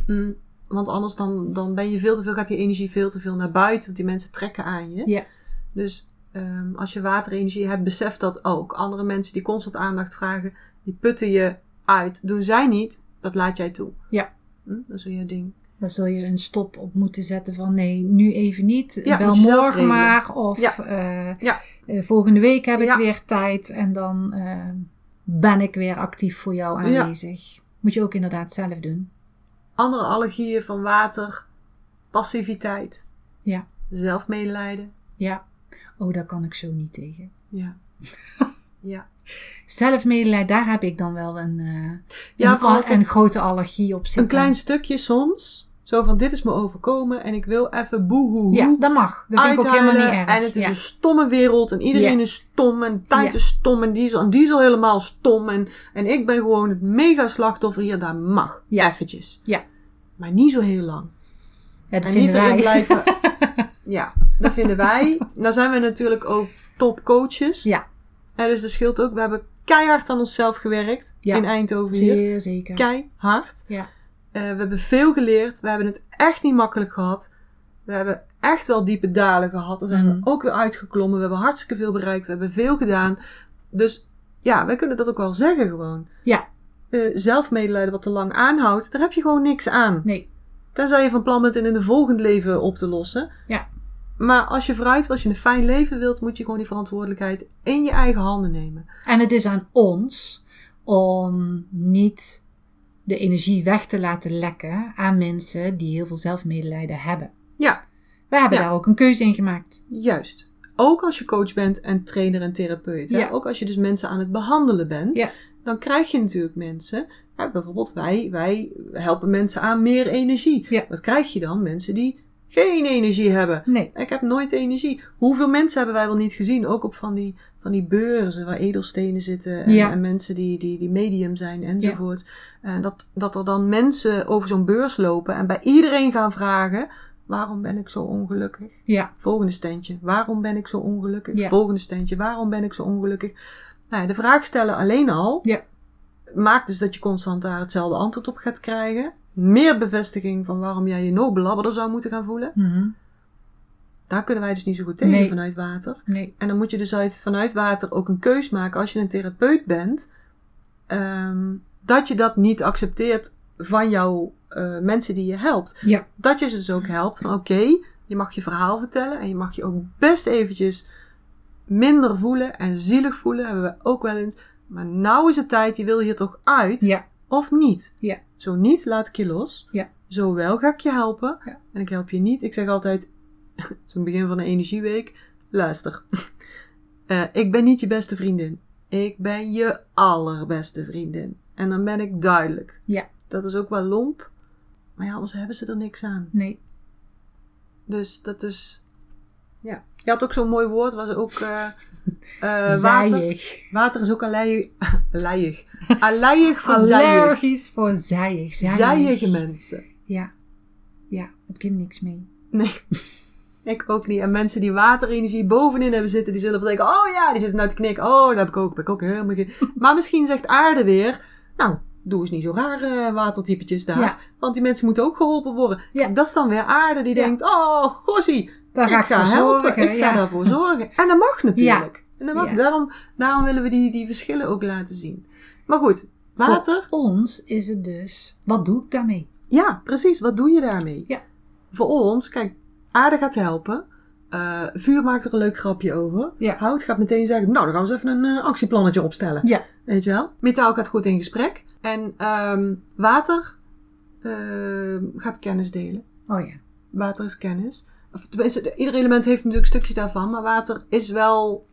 Mm, want anders dan, dan ben je veel te veel, gaat die energie veel te veel naar buiten, want die mensen trekken aan je. Ja. Dus ehm, als je waterenergie hebt, besef dat ook. Andere mensen die constant aandacht vragen, die putten je uit. Doen zij niet, dat laat jij toe. Ja. Hm, dat is weer je ding. Daar zul je een stop op moeten zetten van nee, nu even niet. Ja, Bel morgen maar. Of Ja. eh, Ja. eh, volgende week heb ik weer tijd. En dan eh, ben ik weer actief voor jou aanwezig. Moet je ook inderdaad zelf doen. Andere allergieën van water, passiviteit, Ja. zelfmedelijden. Ja. Oh, daar kan ik zo niet tegen. Ja. ja. Zelfmedelijden, daar heb ik dan wel een, Ja, een, al- een grote allergie op zitten. Een klein stukje soms. Zo van, dit is me overkomen en ik wil even boehoehoe. Ja, dat mag. Dat vind ik ook helemaal niet erg. En het is ja. een stomme wereld en iedereen Ja. is stom en tijd Ja. is stom en die is, en die is al helemaal stom. En, en ik ben gewoon het mega slachtoffer hier, dat mag. Ja. Eventjes. Ja. Maar niet zo heel lang. Dat En niet erin blijven. ja, dat vinden wij. Nou zijn we natuurlijk ook topcoaches. Ja, En dus dat scheelt ook. We hebben keihard aan onszelf gewerkt in Eindhoven hier. zeer zeker. Keihard. Ja. Eh, we hebben veel geleerd. We hebben het echt niet makkelijk gehad. We hebben echt wel diepe dalen gehad. Daar zijn Mhm. we ook weer uitgeklommen. We hebben hartstikke veel bereikt. We hebben veel gedaan. Dus ja, wij kunnen dat ook wel zeggen gewoon. Ja. Eh, zelfmedelijden wat te lang aanhoudt, daar heb je gewoon niks aan. Nee. Tenzij je van plan bent in een volgend leven op te lossen. Ja. Maar als je vooruit, als je een fijn leven wilt, moet je gewoon die verantwoordelijkheid in je eigen handen nemen. En het is aan ons om niet de energie weg te laten lekken aan mensen die heel veel zelfmedelijden hebben. Ja, We hebben Ja. daar ook een keuze in gemaakt. Juist. Ook als je coach bent en trainer en therapeut. Hè? Ja. Ook als je dus mensen aan het behandelen bent. Ja. Dan krijg je natuurlijk mensen. Bijvoorbeeld wij, wij helpen mensen aan meer energie. Wat krijg je dan? Mensen die geen energie hebben. Nee. Ik heb nooit energie. Hoeveel mensen hebben wij wel niet gezien? Ook op van die, van die beurzen waar edelstenen zitten. En, Ja. en mensen die, die, die medium zijn enzovoort. En dat, dat er dan mensen over zo'n beurs lopen en bij iedereen gaan vragen... Waarom ben ik zo ongelukkig? Ja. Volgende standje. Waarom ben ik zo ongelukkig? Ja. Volgende standje. Waarom ben ik zo ongelukkig? Nou ja, de vraag stellen alleen al Ja. maakt dus dat je constant daar hetzelfde antwoord op gaat krijgen. Meer bevestiging van waarom jij je nog belabberder zou moeten gaan voelen. Mhm. Daar kunnen wij dus niet zo goed tegen Nee. vanuit water. Nee. En dan moet je dus uit, vanuit water ook een keus maken als je een therapeut bent. ehm, dat je dat niet accepteert van jouw eh, mensen die je helpt. Ja. Dat je ze dus ook helpt van oké, je mag je verhaal vertellen. En je mag je ook best eventjes minder voelen en zielig voelen. Hebben we ook wel eens. Maar nou is het tijd, je wil hier toch uit? Ja. Of niet? Ja. Zo niet, laat ik je los. Ja. Zo wel ga ik je helpen. Ja. En ik help je niet. Ik zeg altijd, zo'n begin van een energieweek. Luister. Eh, ik ben niet je beste vriendin. Ik ben je allerbeste vriendin. En dan ben ik duidelijk. Ja. Dat is ook wel lomp. Maar ja, anders hebben ze er niks aan. Nee. Dus dat is. Ja. Je had ook zo'n mooi woord, was ook. eh eh, water. Zijig. Water is ook alleiig. alleiig. Alleiig voor zijig. Allergisch voor zijig. Zijig. Zijige mensen. Ja. Ja, heb ik niks mee. Nee. Ik ook niet. En mensen die waterenergie bovenin hebben zitten, die zullen wel denken: oh ja, die zitten nou te knikken. Oh, dat heb ik ook. Heb ik ook helemaal geen. Maar misschien zegt aarde weer: nou, doe eens niet zo raar watertypetjes daar. Ja. Want die mensen moeten ook geholpen worden. Ja. Dat is dan weer aarde die Ja. denkt: oh, gossie, Daar ga ik, voor helpen. zorgen. Ik ga daarvoor zorgen. En dat mag natuurlijk. En dat mag, Ja. daarom, daarom willen we die, die verschillen ook laten zien. Maar goed, water. Voor ons is het dus, wat doe ik daarmee? Ja, precies. Wat doe je daarmee? Ja. Voor ons, kijk, aarde gaat helpen. Eh, vuur maakt er een leuk grapje over. Ja. Hout gaat meteen zeggen, nou, dan gaan we eens even een eh, actieplannetje opstellen. Ja. Weet je wel? Metaal gaat goed in gesprek. En ehm, water ehm, gaat kennis delen. Oh ja. Water is kennis. Of, tenminste, ieder element heeft natuurlijk stukjes daarvan. Maar water is wel,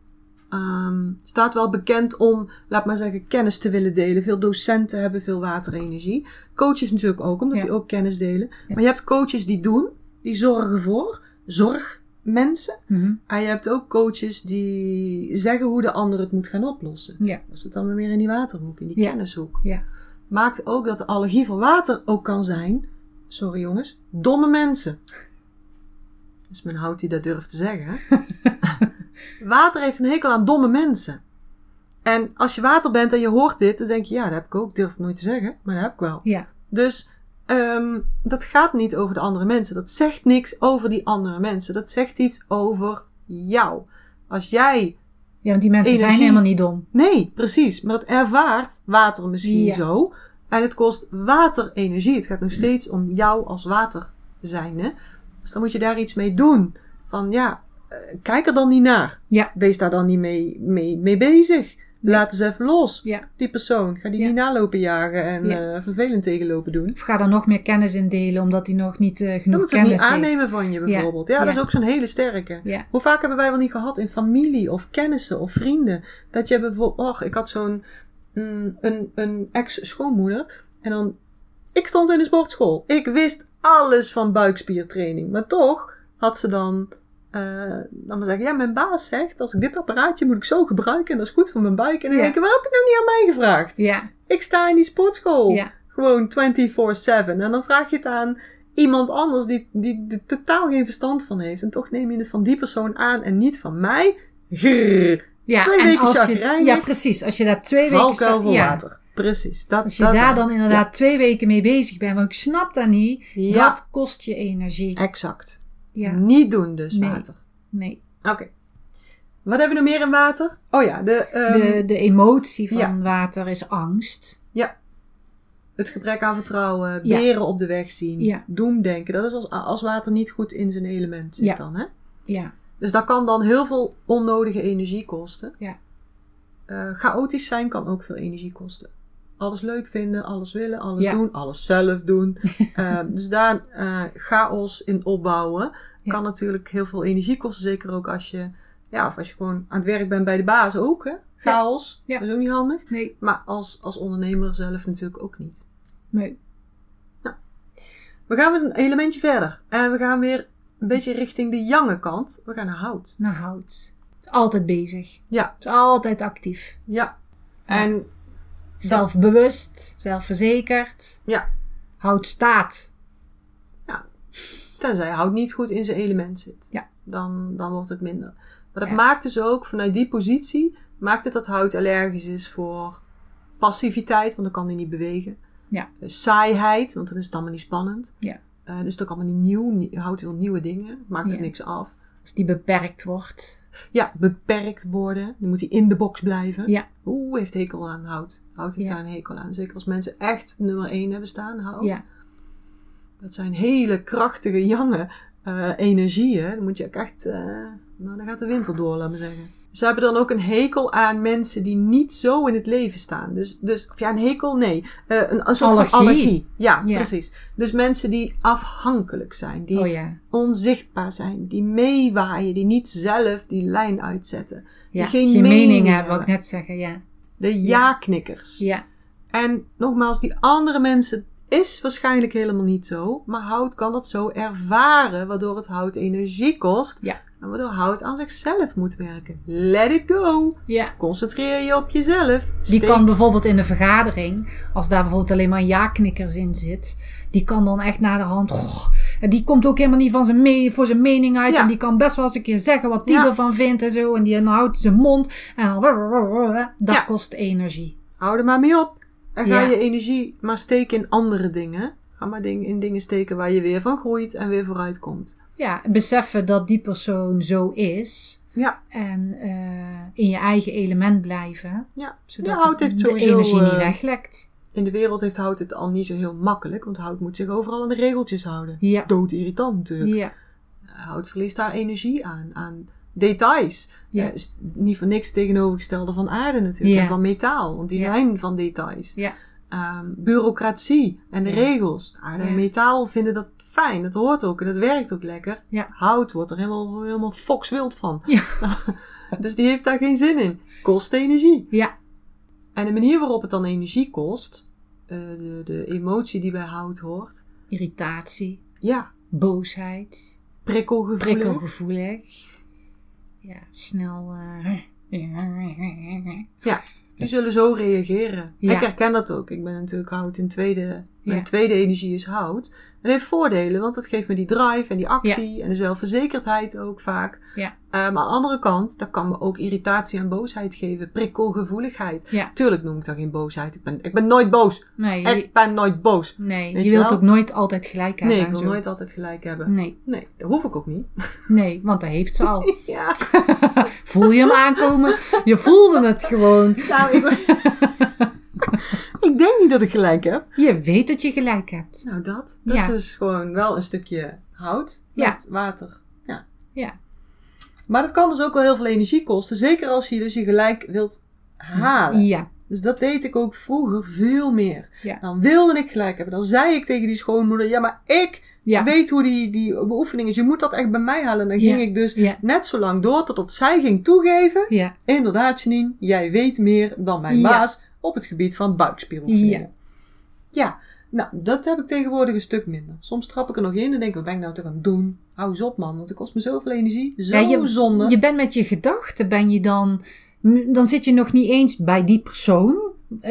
ehm, staat wel bekend om, laat maar zeggen, kennis te willen delen. Veel docenten hebben veel waterenergie. Coaches natuurlijk ook, omdat Ja. die ook kennis delen. Maar je hebt coaches die doen, die zorgen voor, zorgmensen. Mhm. En je hebt ook coaches die zeggen hoe de ander het moet gaan oplossen. Ja. Dat zit dan weer meer in die waterhoek, in die kennishoek. Ja. Maakt ook dat de allergie voor water ook kan zijn, sorry jongens, domme mensen. Dus men houdt die dat durft te zeggen. water heeft een hekel aan domme mensen. En als je water bent en je hoort dit, dan denk je, ja, dat heb ik ook, durf nooit te zeggen, maar dat heb ik wel. Ja. Dus ehm, dat gaat niet over de andere mensen. Dat zegt niks over die andere mensen. Dat zegt iets over jou. Als jij Ja, want die mensen zijn Energie. helemaal niet dom. Nee, precies. Maar dat ervaart water misschien Ja. zo. En het kost waterenergie. Het gaat nog steeds om jou als water zijn. Dus dan moet je daar iets mee doen. Van ja, eh, kijk er dan niet naar. Ja. Wees daar dan niet mee, mee, mee bezig. Laat eens even los. Ja. Die persoon. Ga die Ja. niet nalopen jagen en Ja. eh, vervelend tegenlopen doen. Of ga daar nog meer kennis in delen, omdat hij nog niet eh, genoeg moet ze het niet kennis heeft. aannemen van je bijvoorbeeld. Ja, dat is ook zo'n hele sterke. Hoe vaak hebben wij wel niet gehad in familie of kennissen of vrienden? Dat je bijvoorbeeld, och, ik had zo'n mm, een, een ex-schoonmoeder. En dan, ik stond in de sportschool. Ik wist alles van buikspiertraining. Maar toch had ze dan, eh dan maar zeggen, ja, mijn baas zegt, als ik dit apparaatje moet ik zo gebruiken en dat is goed voor mijn buik. En dan Ja. denk ik, waar heb je nou niet aan mij gevraagd? Ja. Ik sta in die sportschool. Ja. Gewoon 24-7. En dan vraag je het aan iemand anders die, die er totaal geen verstand van heeft. En toch neem je het van die persoon aan en niet van mij. Grrr. Ja, Twee en weken als je. Ja, precies. Als je daar twee weken... Valkuil voor ja, water. Precies. Dat, Als je dat daar dan inderdaad twee weken mee bezig bent, want ik snap dat niet, Ja. dat kost je energie. Exact. Ja, Niet doen dus Nee. water. nee. Oké. Wat hebben we nog meer in water? Oh ja, de, ehm, De, de emotie van water is angst. ja. het gebrek aan vertrouwen, beren op de weg zien, doemdenken. Dat is als, als water niet goed in zijn element zit dan. Hè? Ja, Dus dat kan dan heel veel onnodige energie kosten. Ja. Eh, chaotisch zijn kan ook veel energie kosten. Alles leuk vinden, alles willen, alles Ja. doen, alles zelf doen. Eh, dus daar eh, chaos in opbouwen Ja. kan natuurlijk heel veel energie kosten. Zeker ook als je, ja, of als je gewoon aan het werk bent bij de baas ook. Hè? Chaos, Ja. dat is ook niet handig. nee, Maar als, als ondernemer zelf natuurlijk ook niet. nee. We gaan een elementje verder. En we gaan weer een beetje richting de jange kant. We gaan naar hout. Nou, hout. Altijd bezig. Ja, Is altijd actief. ja. En Zelfbewust, zelfverzekerd. ja, Hout staat. Tenzij hout niet goed in zijn element zit. Ja. Dan, dan wordt het minder. Maar dat Ja. maakt dus ook, vanuit die positie, maakt het dat hout allergisch is voor passiviteit, want dan kan hij niet bewegen. Ja. Eh, Saaiheid, want dan is het allemaal niet spannend. Ja. Eh, dus het is ook allemaal niet nieuw. Nie- Hout wil nieuwe dingen. Maakt er Ja. niks af. Als die beperkt wordt. Ja, beperkt worden. Dan moet hij in de box blijven. Ja. Oeh, heeft hekel aan hout. Hout heeft Ja. daar een hekel aan. Zeker als mensen echt nummer 1 hebben staan, hout. Ja. Dat zijn hele krachtige, jonge eh, energieën. Dan moet je ook echt... eh, nou, dan gaat de winter door, laat me zeggen. Ze hebben dan ook een hekel aan mensen die niet zo in het leven staan. Dus, dus of ja, een hekel, nee. Eh, een, een soort Allergie. van allergie. Ja, Ja. precies. Dus mensen die afhankelijk zijn. Die Oh ja. onzichtbaar zijn. Die meewaaien. Die niet zelf die lijn uitzetten. ja. geen Geen, mening mening hebben, wou hebben. ik net zeggen. Ja. De ja-knikkers. Ja. En nogmaals, die andere mensen is waarschijnlijk helemaal niet zo. Maar hout kan dat zo ervaren, waardoor het hout energie kost. Ja. En waardoor hout aan zichzelf moet werken. Let it go. Ja. Concentreer je op jezelf. Die kan bijvoorbeeld in een vergadering, als daar bijvoorbeeld alleen maar ja-knikkers in zit, die kan dan echt naar de hand. en die komt ook helemaal niet van zijn me voor zijn mening uit. Ja. En die kan best wel eens een keer zeggen wat die Ja. ervan vindt en zo. En die houdt zijn mond. En dan, dat Ja. kost energie. Hou er maar mee op. En ga je energie maar steken in andere dingen. Ga maar in dingen steken waar je weer van groeit en weer vooruit komt. Ja, beseffen dat die persoon zo is. Ja, En eh, in je eigen element blijven. ja. Zodat Ja, hout heeft de energie niet eh, weglekt. In de wereld heeft hout het al niet zo heel makkelijk. Want hout moet zich overal aan de regeltjes houden. Ja. Dood irritant natuurlijk. Ja, Hout verliest daar energie aan. Aan details. Ja. Eh, niet voor niks tegenovergestelde van aarde natuurlijk. Ja. En van metaal. Want die zijn van details. ja, Ehm, bureaucratie en de Ja. regels. Aarde en Ja. metaal vinden dat fijn. Dat hoort ook en dat werkt ook lekker. Ja. Hout wordt er helemaal, helemaal fokswild van. Dus die heeft daar geen zin in. Kost energie. ja, En de manier waarop het dan energie kost, eh, de, de emotie die bij hout hoort, irritatie, ja, boosheid, prikkelgevoelig. prikkelgevoelig. Ja, snel. eh, Ja, die zullen zo reageren. Ja. Ik herken dat ook. Ik ben natuurlijk hout in tweede. Mijn tweede energie is hout. Het heeft voordelen, want het geeft me die drive en die actie en de zelfverzekerdheid ook vaak. Ja. Maar aan de andere kant, dat kan me ook irritatie en boosheid geven. Prikkelgevoeligheid. Ja. Tuurlijk noem ik dat geen boosheid. Ik ben, ik ben nooit boos. Nee, Ik ben nooit boos. nee, Weet je wilt wel? ook nooit altijd gelijk hebben. Nee, ik wil zo. nooit altijd gelijk hebben. Nee, Nee, dat hoef ik ook niet. nee, want dat heeft ze al. Ja, Voel je hem aankomen? Je voelde het gewoon. nou, ik denk niet dat ik gelijk heb. Je weet dat je gelijk hebt. Nou, dat. Dat Ja. is dus gewoon wel een stukje hout Ja. met water. Ja. Ja, Maar dat kan dus ook wel heel veel energie kosten. Zeker als je dus je gelijk wilt halen. ja, Dus dat deed ik ook vroeger veel meer. Ja. Dan wilde ik gelijk hebben. Dan zei ik tegen die schoonmoeder, ja, maar ik ja. weet hoe die, die beoefening is. Je moet dat echt bij mij halen. En dan Ja. ging ik dus Ja. net zo lang door totdat zij ging toegeven. Ja, Inderdaad, Janine, jij weet meer dan mijn Ja. baas op het gebied van buikspieroefeningen. Ja. Ja, nou, dat heb ik tegenwoordig een stuk minder. Soms trap ik er nog in en denk ik, wat ben ik nou te gaan doen? Hou eens op, man, want het kost me zoveel energie. Zo Ja, je- zonde. je bent met je gedachten, ben je dan, dan zit je nog niet eens bij die persoon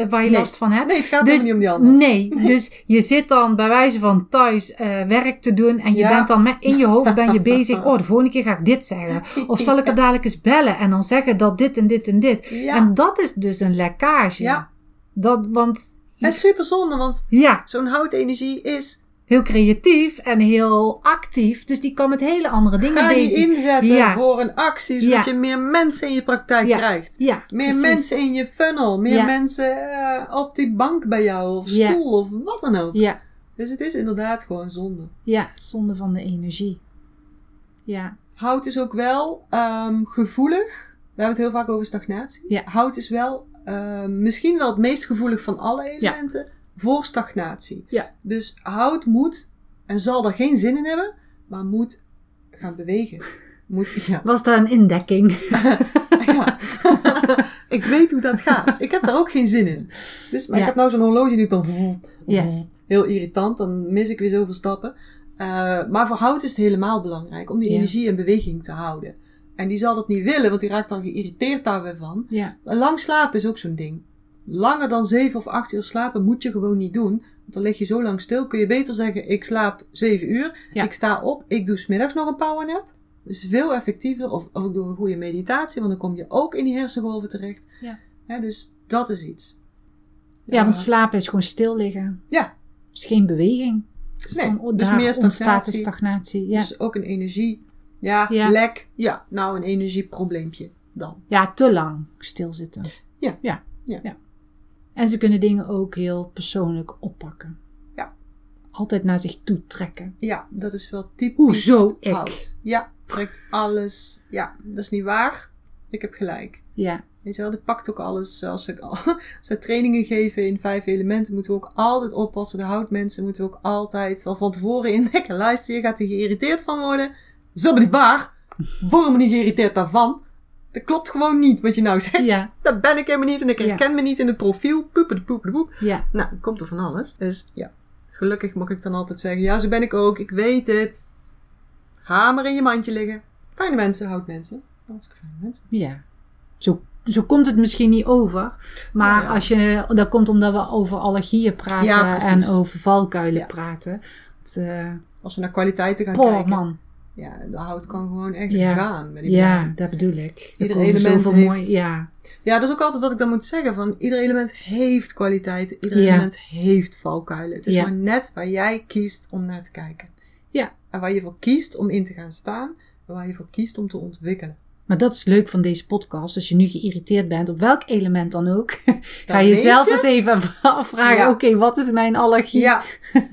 waar je Nee. last van hebt. Nee, het gaat Dus- niet om die ander. Nee, dus je zit dan bij wijze van thuis eh, werk te doen en je Ja. bent dan met, in je hoofd ben je bezig. Oh, de volgende keer ga ik dit zeggen. Of zal ik er dadelijk eens bellen en dan zeggen dat dit en dit en dit. Ja. En dat is dus een lekkage. Ja. Dat, want Het is super zonde, want ja, zo'n houtenergie is... heel creatief en heel actief. Dus die kan met hele andere dingen Ga bezig. inzetten Ja. voor een actie, zodat Ja. je meer mensen in je praktijk Ja. krijgt. Ja, Meer precies. mensen in je funnel. Meer mensen eh, op die bank bij jou. Of stoel of wat dan ook. Ja, Dus het is inderdaad gewoon zonde. ja, zonde van de energie. Ja, Hout is ook wel ehm, gevoelig. We hebben het heel vaak over stagnatie. Ja. Hout is wel ehm, misschien wel het meest gevoelig van alle elementen voor stagnatie. Ja. Dus hout moet en zal er geen zin in hebben, maar moet gaan bewegen. Moet, ja. was daar een indekking? ja. ik weet hoe dat gaat. Ik heb daar ook geen zin in. Dus, maar Ja. ik heb nou zo'n horloge die dan Ja. heel irritant. Dan mis ik weer zoveel stappen. Eh, maar voor hout is het helemaal belangrijk om die energie in beweging te houden. En die zal dat niet willen, want die raakt dan geïrriteerd daar weer van. Ja, lang slapen is ook zo'n ding. Langer dan 7 of 8 uur slapen moet je gewoon niet doen. Want dan lig je zo lang stil. Kun je beter zeggen, ik slaap 7 uur. Ja. Ik sta op. Ik doe smiddags nog een powernap. Dus veel effectiever. Of, of ik doe een goede meditatie. Want dan kom je ook in die hersengolven terecht. Ja. Dus dat is iets. ja, want slapen is gewoon stil liggen. Ja. is geen beweging. Dus Nee, dan dus meer stagnatie. stagnatie. Ja. Dus ook een energie. Ja, Ja. lek. Ja, nou een energieprobleempje dan. ja, te lang stilzitten. Ja. ja. Ja. ja. En ze kunnen dingen ook heel persoonlijk oppakken. Ja. Altijd naar zich toe trekken. Ja, dat is wel typisch Hoezo ik? Ja, trekt alles. Ja, dat is niet waar. Ik heb gelijk. Ja, Weet je wel, die pakt ook alles. Als, ik, als we trainingen geven in vijf elementen, moeten we ook altijd oppassen. De houtmensen moeten we ook altijd al van tevoren indekken. Luister, je gaat er geïrriteerd van worden. Zo ben ik waar. Word me niet geïrriteerd daarvan. Dat klopt gewoon niet wat je nou zegt. Ja, Dat ben ik helemaal niet en ik Ja. herken me niet in het profiel. Poep, poep, poep. ja, Nou, komt er van alles. Dus ja, gelukkig mag ik dan altijd zeggen, ja, zo ben ik ook. Ik weet het. Ga maar in je mandje liggen. Fijne mensen, houd mensen. Hartstikke fijne mensen. ja. Zo, zo komt het misschien niet over. Maar Ja. als je, dat komt omdat we over allergieën praten en over valkuilen praten. Het, eh, Als we naar kwaliteiten gaan poh, kijken. man. Ja, de hout kan gewoon echt Ja. gaan. Met die Ja, dat bedoel ik. Er Ieder element heeft- mooi- ja, Ja, dat is ook altijd wat ik dan moet zeggen. Van ieder element heeft kwaliteiten. Ieder Ja. element heeft valkuilen. Het is Ja. maar net waar jij kiest om naar te kijken. Ja. En waar je voor kiest om in te gaan staan. En waar je voor kiest om te ontwikkelen. Maar dat is leuk van deze podcast. Als je nu geïrriteerd bent op welk element dan ook, ga je jezelf je- eens even afvragen: oké, wat is mijn allergie? Ja.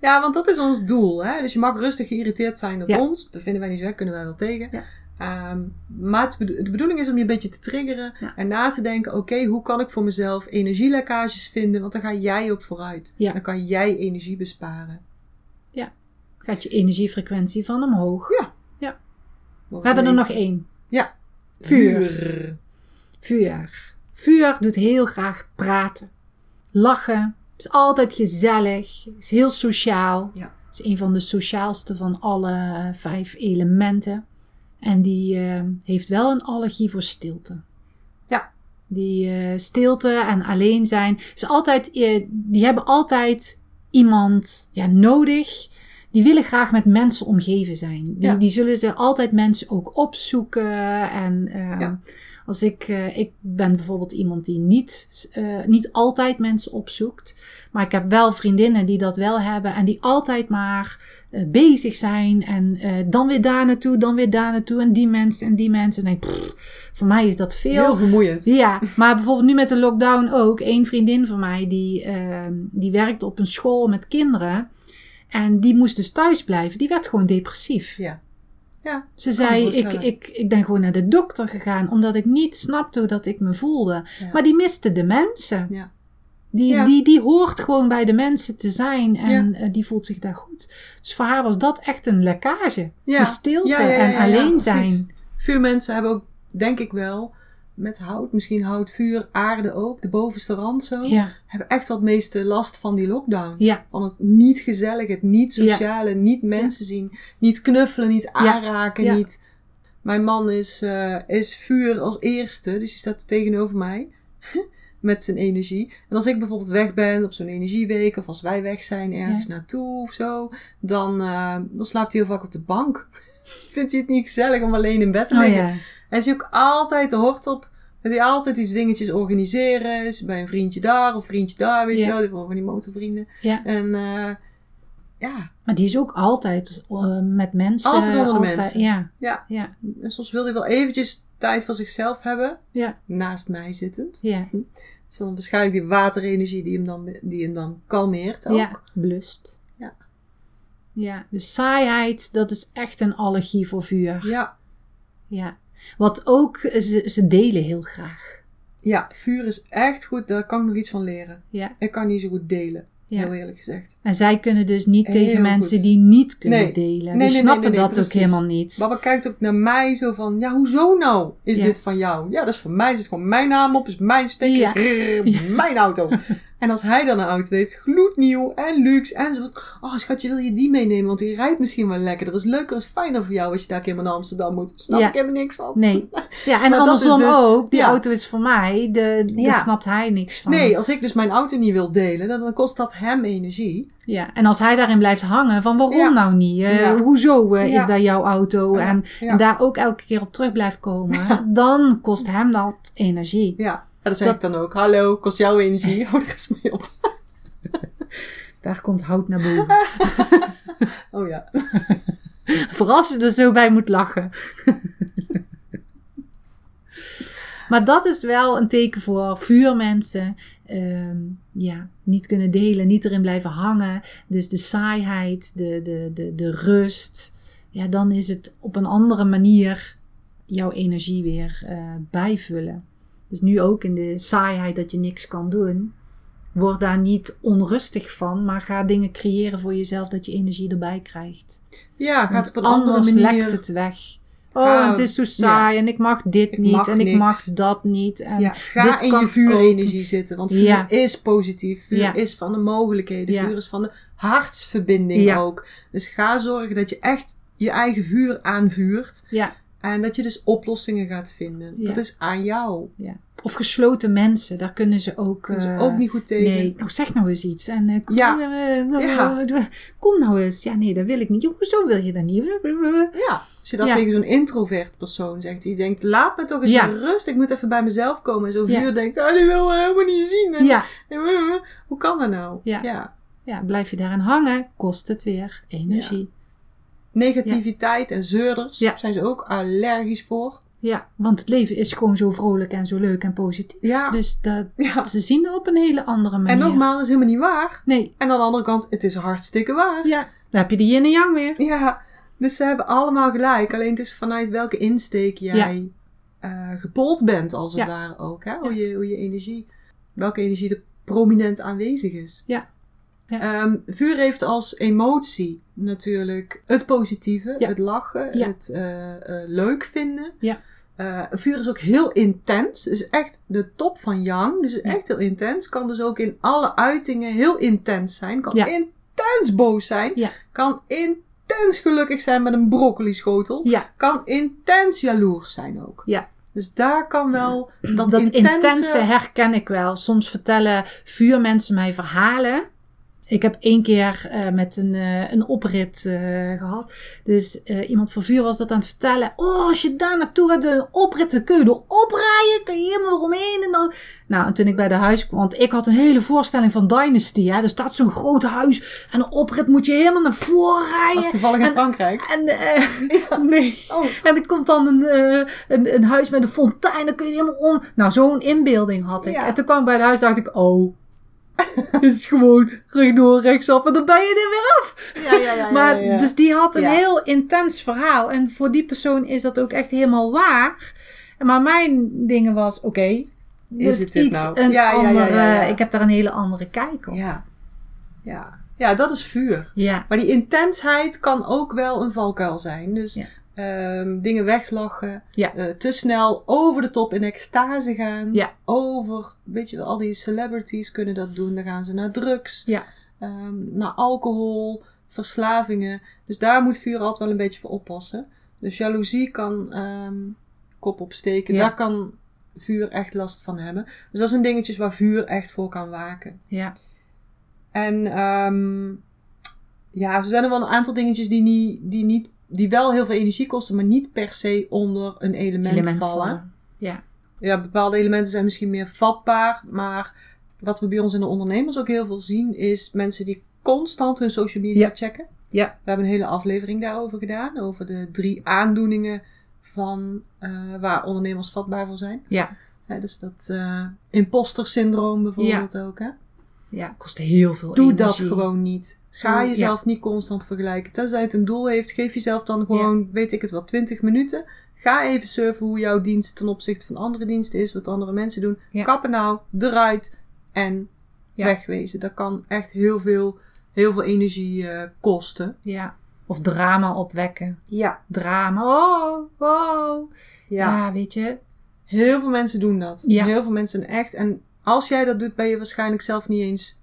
ja, want dat is ons doel. Hè? Dus je mag rustig geïrriteerd zijn op Ja. ons. Dat vinden wij niet zo, kunnen wij wel tegen. Ja. Ehm, maar de bedoeling is om je een beetje te triggeren. Ja. En na te denken, oké, hoe kan ik voor mezelf energielekkages vinden? Want dan ga jij op vooruit. Ja. Dan kan jij energie besparen. Gaat je energiefrequentie van omhoog. We We hebben er nog één: Ja. Vuur. vuur. Vuur doet heel graag praten, lachen, is altijd gezellig, is heel sociaal. Ja. is een van de sociaalste van alle vijf elementen. En die eh, heeft wel een allergie voor stilte. Ja. Die eh, stilte en alleen zijn. Is altijd, eh, die hebben altijd iemand ja, nodig. Die willen graag met mensen omgeven zijn. Die, Ja. die zullen ze altijd mensen ook opzoeken. En Ja. Als ik, eh, ik ben bijvoorbeeld iemand die niet, eh, niet altijd mensen opzoekt. Maar ik heb wel vriendinnen die dat wel hebben. En die altijd maar eh, bezig zijn. En dan weer daar naartoe, dan weer daar naartoe. En die mensen en die mensen. En ik pff, voor mij is dat veel. Heel vermoeiend. Ja, maar bijvoorbeeld nu met de lockdown ook. Een vriendin van mij die, ehm, die werkte op een school met kinderen. En die moest dus thuis blijven. Die werd gewoon depressief. Ja. Ja. Ze me zei, ik, ik, ik ben gewoon naar de dokter gegaan. Omdat ik niet snapte hoe dat ik me voelde. Ja. Maar die miste de mensen. Ja. Die, Ja. die, die hoort gewoon bij de mensen te zijn. En eh, die voelt zich daar goed. Dus voor haar was dat echt een lekkage. Ja. De stilte en alleen precies. zijn. Vuurmensen hebben ook, denk ik wel, met hout, misschien hout, vuur, aarde ook, de bovenste rand zo, Ja, hebben echt wat meeste last van die lockdown. ja, Van het niet gezellig, het niet sociale, niet mensen zien, niet knuffelen, niet aanraken, niet... Mijn man is, eh, is vuur als eerste, dus die staat tegenover mij. Met zijn energie. En als ik bijvoorbeeld weg ben op zo'n energieweek, of als wij weg zijn ergens naartoe of zo, dan, eh, dan slaapt hij heel vaak op de bank. Vindt hij het niet gezellig om alleen in bed te oh liggen? ja. Hij is ook altijd de hort op. Dat hij altijd iets dingetjes organiseren. Is bij een vriendje daar of vriendje daar, weet Ja. je wel. Die van die motorvrienden. ja. En eh, ja, Maar die is ook altijd eh, met mensen. Altijd onder de mensen. Ja, ja. ja, En soms wil hij wel eventjes tijd voor zichzelf hebben. ja, Naast mij zittend. ja. Het is dan waarschijnlijk die waterenergie die hem dan, die hem dan kalmeert ook. Ja, blust. Ja. Ja, de saaiheid, dat is echt een allergie voor vuur. Ja. Ja. Wat ook, ze, ze delen heel graag. Ja, vuur is echt goed. Daar kan ik nog iets van leren. Ja, Ik kan niet zo goed delen. ja. Heel eerlijk gezegd. En zij kunnen dus niet Heel tegen mensen goed. die niet kunnen Nee. delen. Nee, die nee, snappen dat ook helemaal niet. Baba kijkt ook naar mij zo van, ja, hoezo nou is Ja. dit van jou? Ja, dat is van mij. Er zit gewoon mijn naam op, is mijn stekker, Ja. mijn auto. En als hij dan een auto heeft, gloednieuw en luxe en zo. Oh, schatje, wil je die meenemen? Want die rijdt misschien wel lekker. Dat is leuker, is fijner voor jou als je daar keer naar Amsterdam moet. Daar snap Ja. ik helemaal niks van. Nee. Ja, en andersom dus- ook. Die ja. auto is voor mij. De, Ja. Daar snapt hij niks van. Nee, als ik dus mijn auto niet wil delen, dan, dan kost dat hem energie. Ja, en als hij daarin blijft hangen, van waarom nou niet? Eh. Hoezo eh, is dat jouw auto? En, en daar ook elke keer op terug blijft komen. Dan kost hem dat energie. Ja, en dan zeg Dat- ik dan ook, hallo, kost jouw energie, hou er eens mee op. Daar komt hout naar boven. Oh ja. Vooral als je er zo bij moet lachen. maar dat is wel een teken voor vuurmensen. Ehm, ja, niet kunnen delen, niet erin blijven hangen. Dus de saaiheid, de, de, de, de rust. Ja, dan is het op een andere manier jouw energie weer eh, bijvullen. Dus nu ook in de saaiheid dat je niks kan doen. Word daar niet onrustig van, maar ga dingen creëren voor jezelf dat je energie erbij krijgt. Ja, gaat op een andere anders manier. lekt het weg. Oh, het is zo saai en ik mag dit Ik niet mag en ik mag dat niet. En Ja, ga dit in kan je ook. vuurenergie zitten. Want vuur Ja. is positief. Vuur is van de mogelijkheden. Vuur is van de hartsverbinding ook. Dus ga zorgen dat je echt je eigen vuur aanvuurt. Ja, En dat je dus oplossingen gaat vinden. Ja. Dat is aan jou. ja. Of gesloten mensen, daar kunnen ze ook... Dat is eh, ook niet goed tegen. Nee, nou zeg nou eens iets. En, eh, kom, Ja. eh, Ja. kom nou eens. Ja, nee, dat wil ik niet. Jo, Hoezo wil je dat niet? Ja, als je dat tegen zo'n introvert persoon zegt, die denkt, laat me toch eens rust, ik moet even bij mezelf komen. En zo'n vuur denkt, ah, die wil helemaal niet zien. En- Ja, en- Hoe kan dat nou? Ja. ja. ja, blijf je daarin hangen, kost het weer energie. Negativiteit en zeurders Ja. zijn ze ook allergisch voor. Ja, want het leven is gewoon zo vrolijk en zo leuk en positief. Ja. Dus dat, Ja. ze zien dat op een hele andere manier. En nogmaals, dat is helemaal niet waar. Nee, En aan de andere kant, het is hartstikke waar. ja, dan heb je de yin en yang weer. Ja, dus ze hebben allemaal gelijk. Alleen het is vanuit welke insteek jij eh, gepold bent, als het Ja. ware ook. Hè? Hoe, Ja. je, hoe je energie, welke energie er prominent aanwezig is. Ja. Ja. Ehm, vuur heeft als emotie natuurlijk het positieve, Ja. het lachen, Ja. het eh, eh, leuk vinden. Ja. Eh, vuur is ook heel intens. is echt de top van yang. Dus echt heel intens. Kan dus ook in alle uitingen heel intens zijn. Kan intens boos zijn. Kan intens gelukkig zijn met een broccoli schotel. Kan intens jaloers zijn ook. ja. Dus daar kan wel dat, Dat intense... intense herken ik wel. Soms vertellen vuurmensen mij verhalen. Ik heb één keer eh, met een, eh, een oprit eh, gehad. Dus eh, iemand van vuur was dat aan het vertellen. Oh, als je daar naartoe gaat, de oprit, dan kun je er oprijden. Kun je helemaal eromheen. En dan... Nou, en toen ik bij de huis kwam. Want ik had een hele voorstelling van Dynasty. Hè? Er staat zo'n groot huis. En een oprit moet je helemaal naar voren rijden. Dat is toevallig in En- Frankrijk. En, eh, nee. Oh. En er komt dan een, eh, een, een huis met een fontein. Dan kun je helemaal om. Nou, zo'n inbeelding had ik. Ja. En toen kwam ik bij het huis dacht ik, oh. Het is gewoon rechtdoor, rechtsaf en dan ben je er weer af. Ja, ja, ja. maar, ja, ja. Dus die had een heel intens verhaal. En voor die persoon is dat ook echt helemaal waar. Maar mijn dingen was, oké. dus het dit iets, nou? een andere, ik heb daar een hele andere kijk op. Ja. Ja. ja, dat is vuur. Ja, Maar die intensheid kan ook wel een valkuil zijn. Dus Ehm, dingen weglachen, Ja. eh, te snel over de top in extase gaan. Ja. Over, weet je wel, al die celebrities kunnen dat doen. Dan gaan ze naar drugs, ja, ehm, naar alcohol, verslavingen. Dus daar moet vuur altijd wel een beetje voor oppassen. Dus jaloezie kan ehm, kop opsteken. Daar kan vuur echt last van hebben. Dus dat zijn dingetjes waar vuur echt voor kan waken. ja, En ja, er zijn er wel een aantal dingetjes die, niet, die, niet, die wel heel veel energie kosten, maar niet per se onder een element, element vallen. vallen. Ja, Ja, bepaalde elementen zijn misschien meer vatbaar, maar wat we bij ons in de ondernemers ook heel veel zien, is mensen die constant hun social media Ja. checken. ja, We hebben een hele aflevering daarover gedaan, over de drie aandoeningen van eh, waar ondernemers vatbaar voor zijn. ja. Dus dat eh imposter syndroom bijvoorbeeld ook. Hè? Ja, kost heel veel Doe energie. dat gewoon niet. Ga jezelf niet constant vergelijken. Tenzij het een doel heeft, geef jezelf dan gewoon, weet ik het wel, 20 minuten. Ga even surfen hoe jouw dienst ten opzichte van andere diensten is, wat andere mensen doen. Ja. Kappen nou, eruit en Ja. wegwezen. Dat kan echt heel veel, heel veel energie eh, kosten. Ja. Of drama opwekken. Ja. Drama. Oh, oh. ja. Ja, weet je. Heel veel mensen doen dat. Ja. Heel veel mensen echt. En als jij dat doet, ben je waarschijnlijk zelf niet eens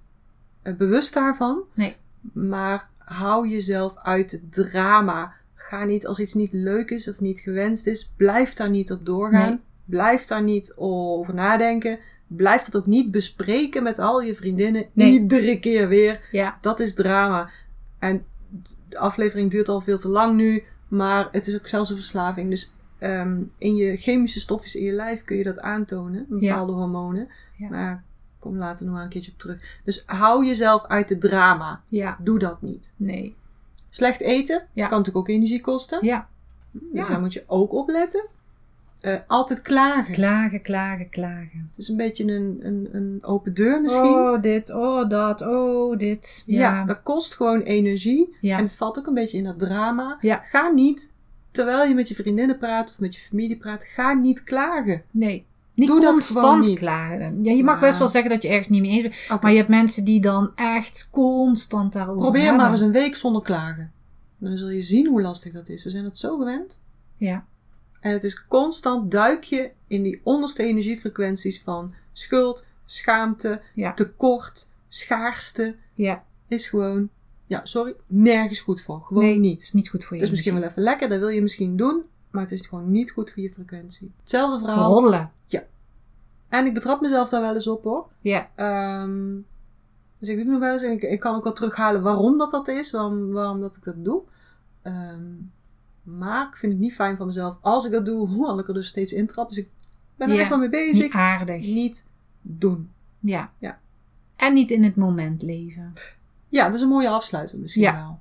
eh, bewust daarvan. Nee. Maar hou jezelf uit het drama. Ga niet als iets niet leuk is of niet gewenst is. Blijf daar niet op doorgaan. Nee. Blijf daar niet over nadenken. Blijf dat ook niet bespreken met al je vriendinnen. Nee. Iedere keer weer. Ja. Dat is drama. En de aflevering duurt al veel te lang nu. Maar het is ook zelfs een verslaving. Dus ehm, in je chemische stofjes in je lijf kun je dat aantonen. Bepaalde hormonen. Ja. Maar kom later nog maar een keertje op terug. Dus hou jezelf uit het drama. Ja. Doe dat niet. Nee. Slecht eten kan natuurlijk ook energie kosten. Ja. Dus Ja. daar moet je ook op letten. Eh, altijd klagen. Klagen, klagen, klagen. Het is een beetje een, een, een open deur misschien. Oh, dit, oh, dat, oh, dit. ja. Ja. dat kost gewoon energie. Ja. En het valt ook een beetje in dat drama. Ja. Ga niet, terwijl je met je vriendinnen praat of met je familie praat, ga niet klagen. Nee. Niet Doe dat constant niet. klagen. Ja, je mag Ja. best wel zeggen dat je ergens niet mee eens bent. Maar je hebt mensen die dan echt constant daarover Probeer hebben. maar eens een week zonder klagen. Dan zul je zien hoe lastig dat is. We zijn het zo gewend. Ja. En het is constant duik je in die onderste energiefrequenties van schuld, schaamte, Ja. tekort, schaarste. Ja. Is gewoon, ja, sorry, nergens goed voor. Gewoon nee, niet. is niet goed voor je. Het is misschien wel even lekker, dat wil je misschien doen, maar het is gewoon niet goed voor je frequentie. Hetzelfde verhaal. Roddelen. En ik betrap mezelf daar wel eens op hoor. Ja. Ehm, dus ik doe het nog wel eens en ik, ik kan ook wel terughalen waarom dat dat is, waarom, waarom dat ik dat doe. Ehm, maar ik vind het niet fijn van mezelf als ik dat doe, hoewel ik er dus steeds intrap. Dus ik ben er Ja, echt wel mee bezig. niet aardig. Niet doen. Ja. Ja. En niet in het moment leven. Ja, dat is een mooie afsluiter misschien Ja. wel.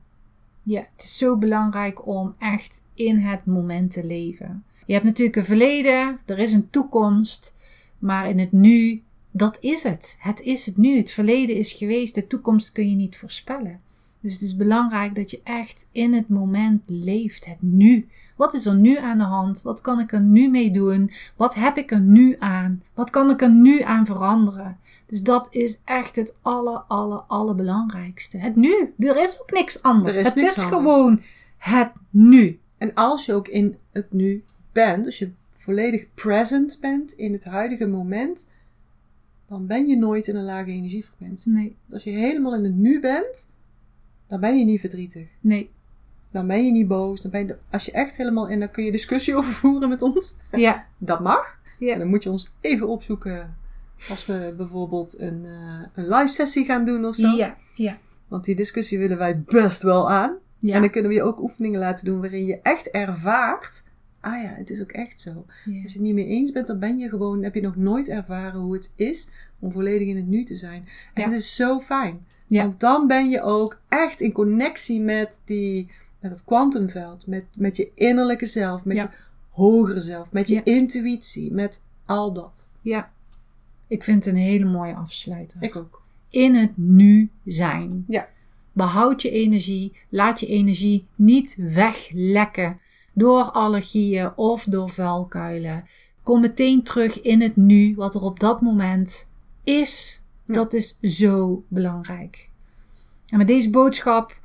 Ja, het is zo belangrijk om echt in het moment te leven. Je hebt natuurlijk een verleden, er is een toekomst, maar in het nu, dat is het. Het is het nu. Het verleden is geweest, de toekomst kun je niet voorspellen. Dus het is belangrijk dat je echt in het moment leeft, het nu. Wat is er nu aan de hand? Wat kan ik er nu mee doen? Wat heb ik er nu aan? Wat kan ik er nu aan veranderen? Dus dat is echt het aller, aller, allerbelangrijkste. Het nu. Er is ook niks anders. Er is het niks is anders. gewoon het nu. En als je ook in het nu bent, als je volledig present bent in het huidige moment, dan ben je nooit in een lage energiefrequentie. Nee, Als je helemaal in het nu bent, dan ben je niet verdrietig. nee. Dan ben je niet boos. Dan ben je, als je echt helemaal in, dan kun je discussie over voeren met ons. Ja, Dat mag. En ja, dan moet je ons even opzoeken als we bijvoorbeeld een, eh, een live sessie gaan doen of zo. ja, ja. Want die discussie willen wij best wel aan. ja. En dan kunnen we je ook oefeningen laten doen waarin je echt ervaart. Ah ja, het is ook echt zo. ja. Als je het niet mee eens bent, dan ben je gewoon, heb je nog nooit ervaren hoe het is om volledig in het nu te zijn. En Ja. het is zo fijn. Ja. Want dan ben je ook echt in connectie met die, met het kwantumveld, met, met je innerlijke zelf, met je hogere zelf, met je intuïtie, met al dat. ja. Ik vind het een hele mooie afsluiter. Ik ook. in het nu zijn. Ja. Behoud je energie. Laat je energie niet weglekken door allergieën of door vuilkuilen. Kom meteen terug in het nu, wat er op dat moment is. Ja. Dat is zo belangrijk. En met deze boodschap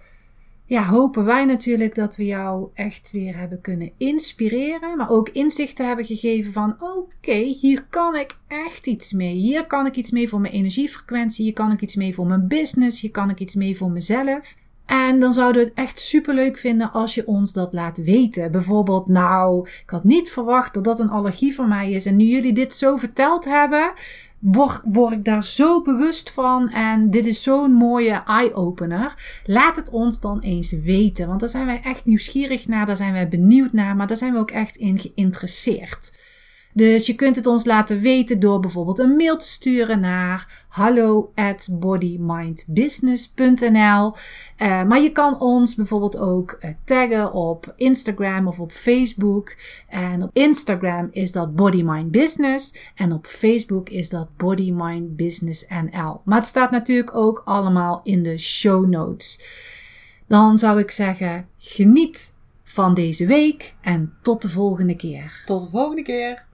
ja, hopen wij natuurlijk dat we jou echt weer hebben kunnen inspireren. Maar ook inzichten hebben gegeven van oké, hier kan ik echt iets mee. Hier kan ik iets mee voor mijn energiefrequentie. Hier kan ik iets mee voor mijn business. Hier kan ik iets mee voor mezelf. En dan zouden we het echt super leuk vinden als je ons dat laat weten. Bijvoorbeeld, nou, ik had niet verwacht dat dat een allergie voor mij is. En nu jullie dit zo verteld hebben, word, word ik daar zo bewust van. En dit is zo'n mooie eye-opener. Laat het ons dan eens weten. Want daar zijn wij echt nieuwsgierig naar. Daar zijn wij benieuwd naar. Maar daar zijn we ook echt in geïnteresseerd. Dus je kunt het ons laten weten door bijvoorbeeld een mail te sturen naar hallo at bodymindbusiness.nl. Eh, maar je kan ons bijvoorbeeld ook eh, taggen op Instagram of op Facebook. En op Instagram is dat Body Mind Business en op Facebook is dat Body Mind Business NL. Maar het staat natuurlijk ook allemaal in de show notes. Dan zou ik zeggen, geniet van deze week en tot de volgende keer. Tot de volgende keer.